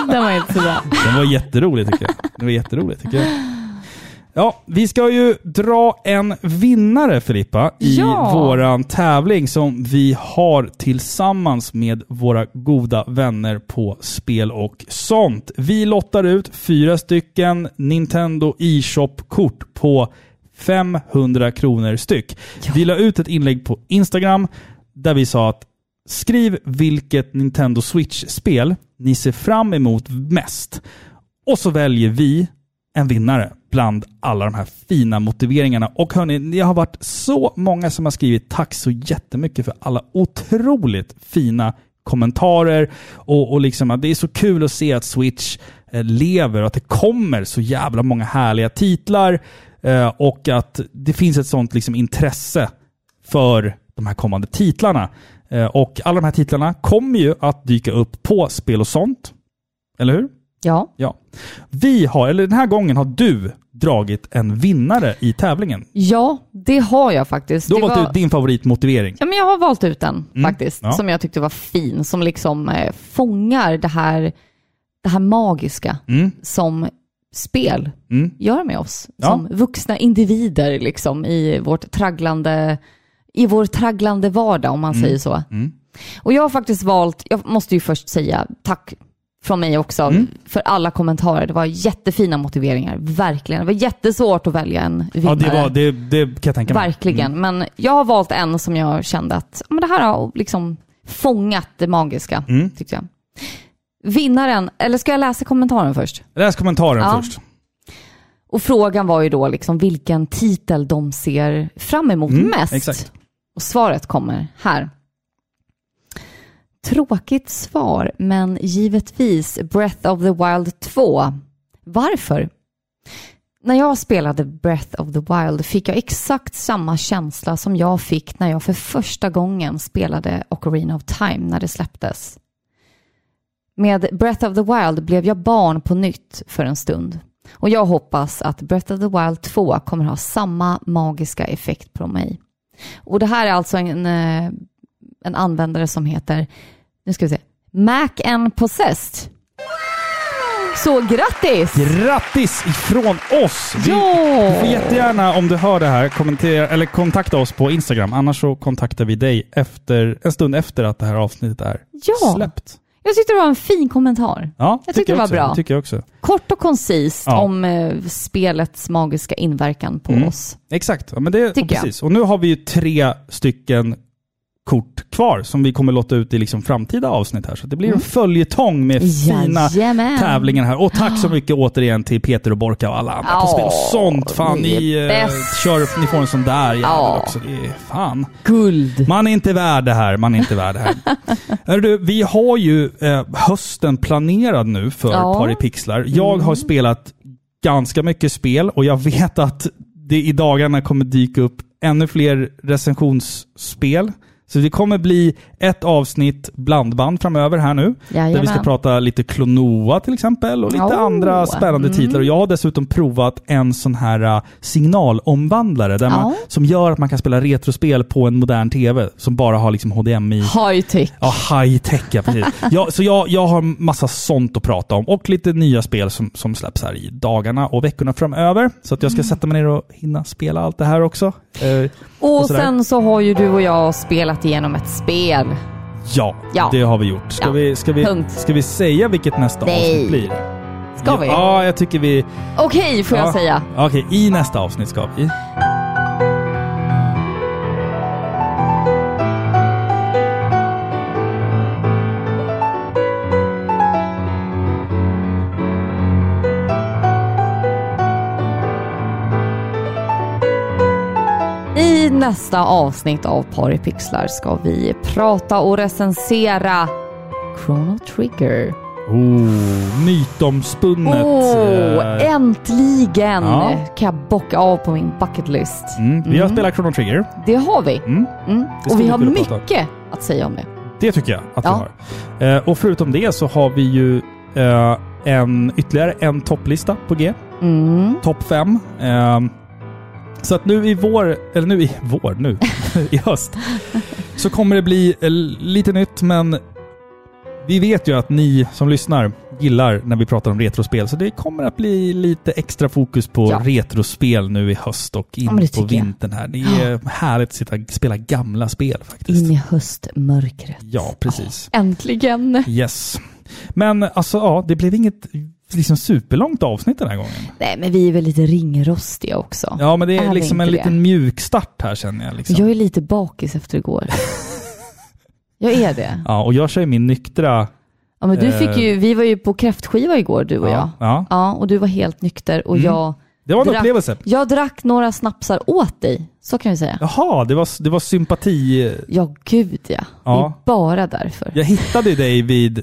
den var inte så bra. Den var jätterolig tycker jag. Den var jätterolig tycker jag. Ja, vi ska ju dra en vinnare Filippa i Ja. våran tävling som vi har tillsammans med våra goda vänner på Spel och sånt. Vi lottar ut fyra stycken Nintendo e-shop-kort på 500 kronor styck. Vi la ut ett inlägg på Instagram där vi sa att skriv vilket Nintendo Switch-spel ni ser fram emot mest. Och så väljer vi en vinnare bland alla de här fina motiveringarna. Och hörni, ni har varit så många som har skrivit tack så jättemycket för alla otroligt fina kommentarer och, och liksom att det är så kul att se att Switch eh, lever och att det kommer så jävla många härliga titlar eh, och att det finns ett sånt liksom intresse för de här kommande titlarna. Eh, och alla de här titlarna kommer ju att dyka upp på Spel och sånt. Eller hur? Ja. Ja. Vi har, eller den här gången har du dragit en vinnare i tävlingen. ja, det har jag faktiskt. Du har Det valt var- ut din favoritmotivering. Ja, men jag har valt ut den Mm, faktiskt, ja. som jag tyckte var fin, som liksom eh, fångar det här, det här magiska Mm. som spel Mm. gör med oss Ja. som vuxna individer liksom i vårt tragglande, i vår tragglande vardag om man säger så. Mm. Och jag har faktiskt valt, jag måste ju först säga tack från mig också Mm. för alla kommentarer. Det var jättefina motiveringar, verkligen. Det var jättesvårt att välja en vinnare. Ja, det, var, det, det kan jag tänka mig. Verkligen, men jag har valt en som jag kände att men det här har liksom fångat det magiska, Mm. tyckte jag. Vinnaren, eller ska jag läsa kommentaren först? Läs kommentaren Ja. först. Och frågan var ju då liksom vilken titel de ser fram emot Mm, mest. exakt. Och svaret kommer här. Tråkigt svar, men givetvis Breath of the Wild 2. Varför? När jag spelade Breath of the Wild fick jag exakt samma känsla som jag fick när jag för första gången spelade Ocarina of Time när det släpptes. Med Breath of the Wild blev jag barn på nytt för en stund. Och jag hoppas att Breath of the Wild 2 kommer ha samma magiska effekt på mig. Och det här är alltså en, eh, en användare som heter, nu ska vi se, Mac and Possessed. Så grattis! Grattis ifrån oss! Vi, Ja! Du får jättegärna, om du hör det här, kommentera, eller kontakta oss på Instagram. Annars så kontaktar vi dig efter, en stund efter att det här avsnittet är Ja. släppt. Jag tyckte det var en fin kommentar. Ja, Jag tycker tyckte det var också. bra. tycker jag också. Kort och koncist Ja. om eh, spelets magiska inverkan på Mm. oss. Exakt, ja, men det, Tycker jag. precis. Och nu har vi ju tre stycken kort kvar som vi kommer låta ut i liksom framtida avsnitt här. Så det blir en följetong med fina Mm. Jajamän. tävlingar här. Och tack så mycket återigen till Peter och Borka och alla andra på Ja, spel sånt. Fan, ni eh, kör, ni får en sån där jävel Ja. också. Det är, fan. Guld! Man är inte värd det här. Man är inte värd det här. Hör du, vi har ju eh, hösten planerad nu för Ja. Mm. Paripixlar. Jag har spelat ganska mycket spel och jag vet att det i dagarna kommer dyka upp ännu fler recensionsspel. Så det kommer bli ett avsnitt blandband framöver här nu. Där vi ska Jajamän. prata lite Klonoa till exempel och lite Oh. andra spännande Mm. titlar. Och jag har dessutom provat en sån här uh, signalomvandlare där man, Ja. som gör att man kan spela retrospel på en modern TV som bara har liksom HDMI. High tech. Ja, high tech ja, precis. ja, så jag, jag har massa sånt att prata om och lite nya spel som, som släpps här i dagarna och veckorna framöver. Så att jag Mm. ska sätta mig ner och hinna spela allt det här också. Eh, Och sådär. sen så har ju du och jag spelat igenom ett spel. Ja, Ja. det har vi gjort. Ska, Ja. vi, ska, vi, Punkt. ska vi säga vilket nästa Nej. avsnitt blir? Ska ja, vi? Ja, jag tycker vi... Okej, får jag ja. säga. Okej, i nästa avsnitt ska vi. Nästa avsnitt av Paripixlar ska vi prata och recensera Chrono Trigger. Oh, mytomspunnet. Åh, eh, äntligen ja. kan jag bocka av på min bucket list. mm, vi har Mm. spelat Chrono Trigger. Det har vi. Mm. Mm. Och vi har kunna prata mycket att säga om det. Det tycker jag att Ja. vi har. Eh, och förutom det så har vi ju eh, en, ytterligare en topplista på G. Mm. Topp 5. Eh, så att nu i vår, eller nu i vår, nu i höst, så kommer det bli eh, lite nytt men vi vet ju att ni som lyssnar gillar när vi pratar om retrospel, så det kommer att bli lite extra fokus på Ja. retrospel nu i höst och in Ja, på vintern här. Det är härligt att sitta och spela gamla spel faktiskt. In i höstmörkret. Ja, precis. Äntligen! Yes. Men alltså, ja, det blev inget liksom superlångt avsnitt den här gången. Nej, men vi är väl lite ringrostiga också. Ja, men det är, Är liksom en liten mjuk start här känner jag. Liksom. Jag är lite bakis efter igår. jag är det. Ja, och jag kör ju min nyktra... Ja, men du Eh. fick ju, vi var ju på kräftskiva igår du och jag. Ja, ja. Ja, och du var helt nykter och Mm. jag, Det var en Drack- upplevelse. jag drack några snapsar åt dig. Så kan vi säga. Jaha, det var, det var sympati. Ja, gud ja. Ja. Det är bara därför. Jag hittade dig vid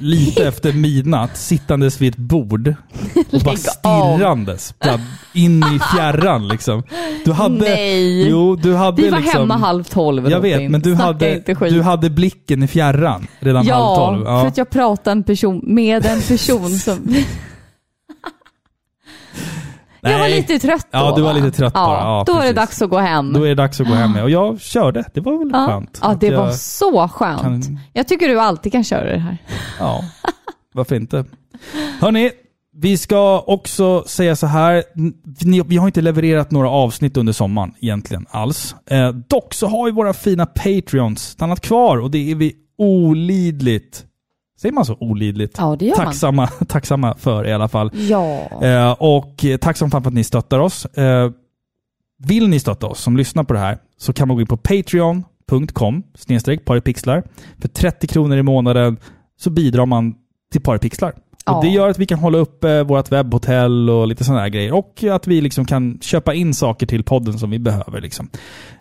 lite efter midnatt, sittandes vid ett bord och bara stirrandes bara in i fjärran liksom. Du hade... Nej! Jo, du hade vi var liksom... hemma halv tolv Jag vet, men du Snacka hade, du hade blicken i fjärran redan halv Ja, tolv. för att jag pratade en person, med en person som... jag var Nej. lite trött då Ja, du var va? lite trött bara. Ja, då är det dags att gå hem. Då är det dags att gå hem. Och jag körde. Det var väl ja. skönt. ja, det var så skönt. kan- Jag tycker du alltid kan köra det här. Ja, varför inte? Hörni, Vi ska också säga så här. Vi har inte levererat några avsnitt under sommaren egentligen alls. Eh, dock så har ju våra fina Patreons stannat kvar och det är vi olidligt, säger man så? Olidligt? Ja, det gör man. tacksamma, tacksamma för i alla fall. Ja. Eh, och eh, tack som fan för att ni stöttar oss. Eh, vill ni stötta oss som lyssnar på det här så kan man gå in på patreon.com snedstreck paripixlar. För 30 kronor i månaden så bidrar man till paripixlar. Ja. Och det gör att vi kan hålla upp eh, vårt webbhotell och lite sådana här grejer. Och att vi liksom kan köpa in saker till podden som vi behöver. Liksom.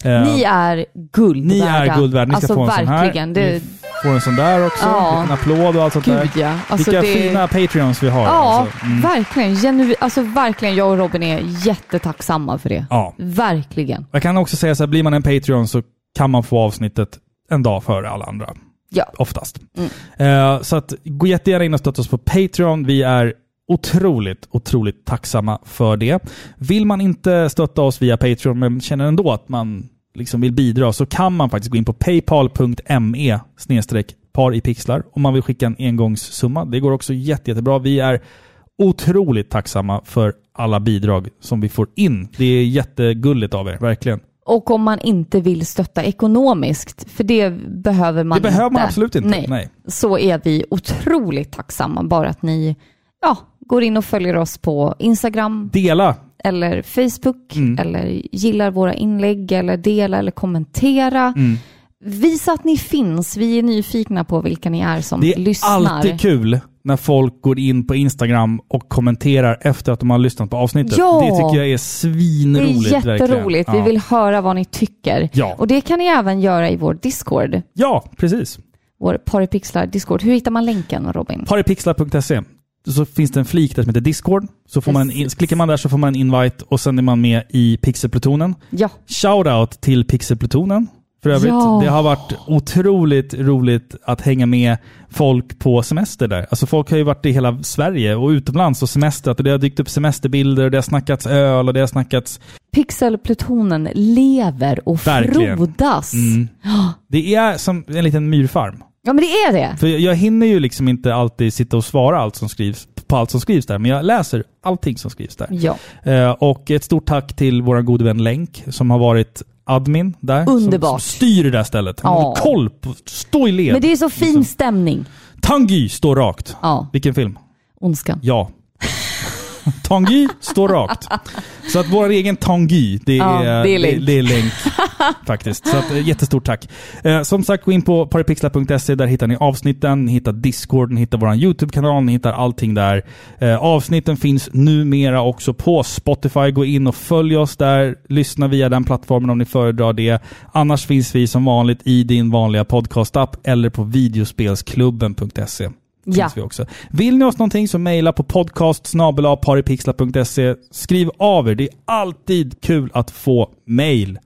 Eh, Ni är guld ni värda. är guld värda. Ni ska alltså, få en sån här. verkligen. Det, Ni får en sån där också. Ja. En applåd och allt sånt där. gud ja. Alltså, Vilka det, fina Patreons vi har. Ja, alltså. Mm. verkligen. Genu, alltså verkligen. Jag och Robin är jättetacksamma för det. Ja. Verkligen. Jag kan också säga så här, blir man en Patreon så kan man få avsnittet en dag före alla andra. Ja. Oftast. Mm. Eh, så att gå jättegärna in och stötta oss på Patreon. Vi är otroligt, otroligt tacksamma för det. Vill man inte stötta oss via Patreon men känner ändå att man liksom vill bidra så kan man faktiskt gå in på paypal.me par i pixlar om man vill skicka en engångssumma. Det går också jätte, jättebra. Vi är otroligt tacksamma för alla bidrag som vi får in. Det är jättegulligt av er, verkligen. Och om man inte vill stötta ekonomiskt, för det behöver man det behöver inte. man absolut inte. Nej. Nej. Så är vi otroligt tacksamma. Bara att ni ja, går in och följer oss på Instagram Dela eller Facebook Mm. eller gillar våra inlägg eller dela eller kommentera. Mm. Visa att ni finns. Vi är nyfikna på vilka ni är som Det är lyssnar. alltid kul när folk går in på Instagram och kommenterar efter att de har lyssnat på avsnittet. Ja. Det tycker jag är Det svinroligt. är jätteroligt. verkligen. Vi Ja. vill höra vad ni tycker. Ja. Och det kan ni även göra i vår Discord. ja, precis. Vår Paripixlar Discord. Hur hittar man länken Robin? Paripixlar.se så finns det en flik där som heter Discord. Så får man in- klickar man där så får man en invite och sen är man med i Pixelplutonen. Ja. Shoutout till Pixelplutonen. För övrigt, Ja. det har varit otroligt roligt att hänga med folk på semester där. Alltså folk har ju varit i hela Sverige och utomlands och semestrat och det har dykt upp semesterbilder och det har snackats öl och det har snackats... Pixelplutonen lever och Verkligen. frodas. Mm. Det är som en liten myrfarm. Ja men det är det. För jag hinner ju liksom inte alltid sitta och svara allt som skrivs, på allt som skrivs där, men jag läser allting som skrivs där. Ja. Eh, och ett stort tack till vår gode vän Länk som har varit admin där. Som, Underbart. som styr det där stället. Han har koll på, stå i led. Men det är så fin Liksom. stämning. Tanguy står rakt. Ja, Vilken film? ondskan. Ja. Tanguy står rakt. Så att vår egen Tanguy, det är, Ja, det är Länk. Det, det är länk faktiskt. Så att, eh, jättestort tack. Eh, som sagt, gå in på paripixlar.se. Där hittar ni avsnitten, ni hittar Discord, ni hittar vår YouTube-kanal, ni hittar allting där. Eh, avsnitten finns numera också på Spotify. Gå in och följ oss där. Lyssna via den plattformen om ni föredrar det. Annars finns vi som vanligt i din vanliga podcast-app eller på videospelsklubben.se. Finns Ja. vi också. Vill ni oss någonting så mejla på podcast. Skriv av er. Det är alltid kul att få mejl.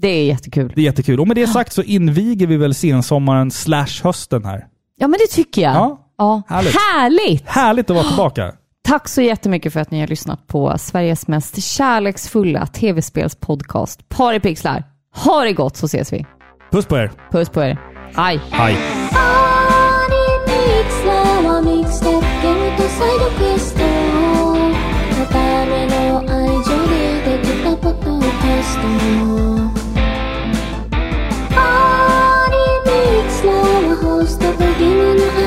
Det är jättekul. Det är jättekul. Och med det sagt så inviger vi väl sensommaren slash hösten här. Ja men det tycker jag. Ja, Ja. härligt. Härligt! Härligt att vara tillbaka. Tack så jättemycket för att ni har lyssnat på Sveriges mest kärleksfulla tv-spelspodcast Paripixlar. Ha det gott så ses vi. Puss på er. Puss på er. Hej! Hej. パリミキサーはミクステッゲームとサイドクエストのための愛情でできたポッドキャストパリミキスラーはホストとゲームの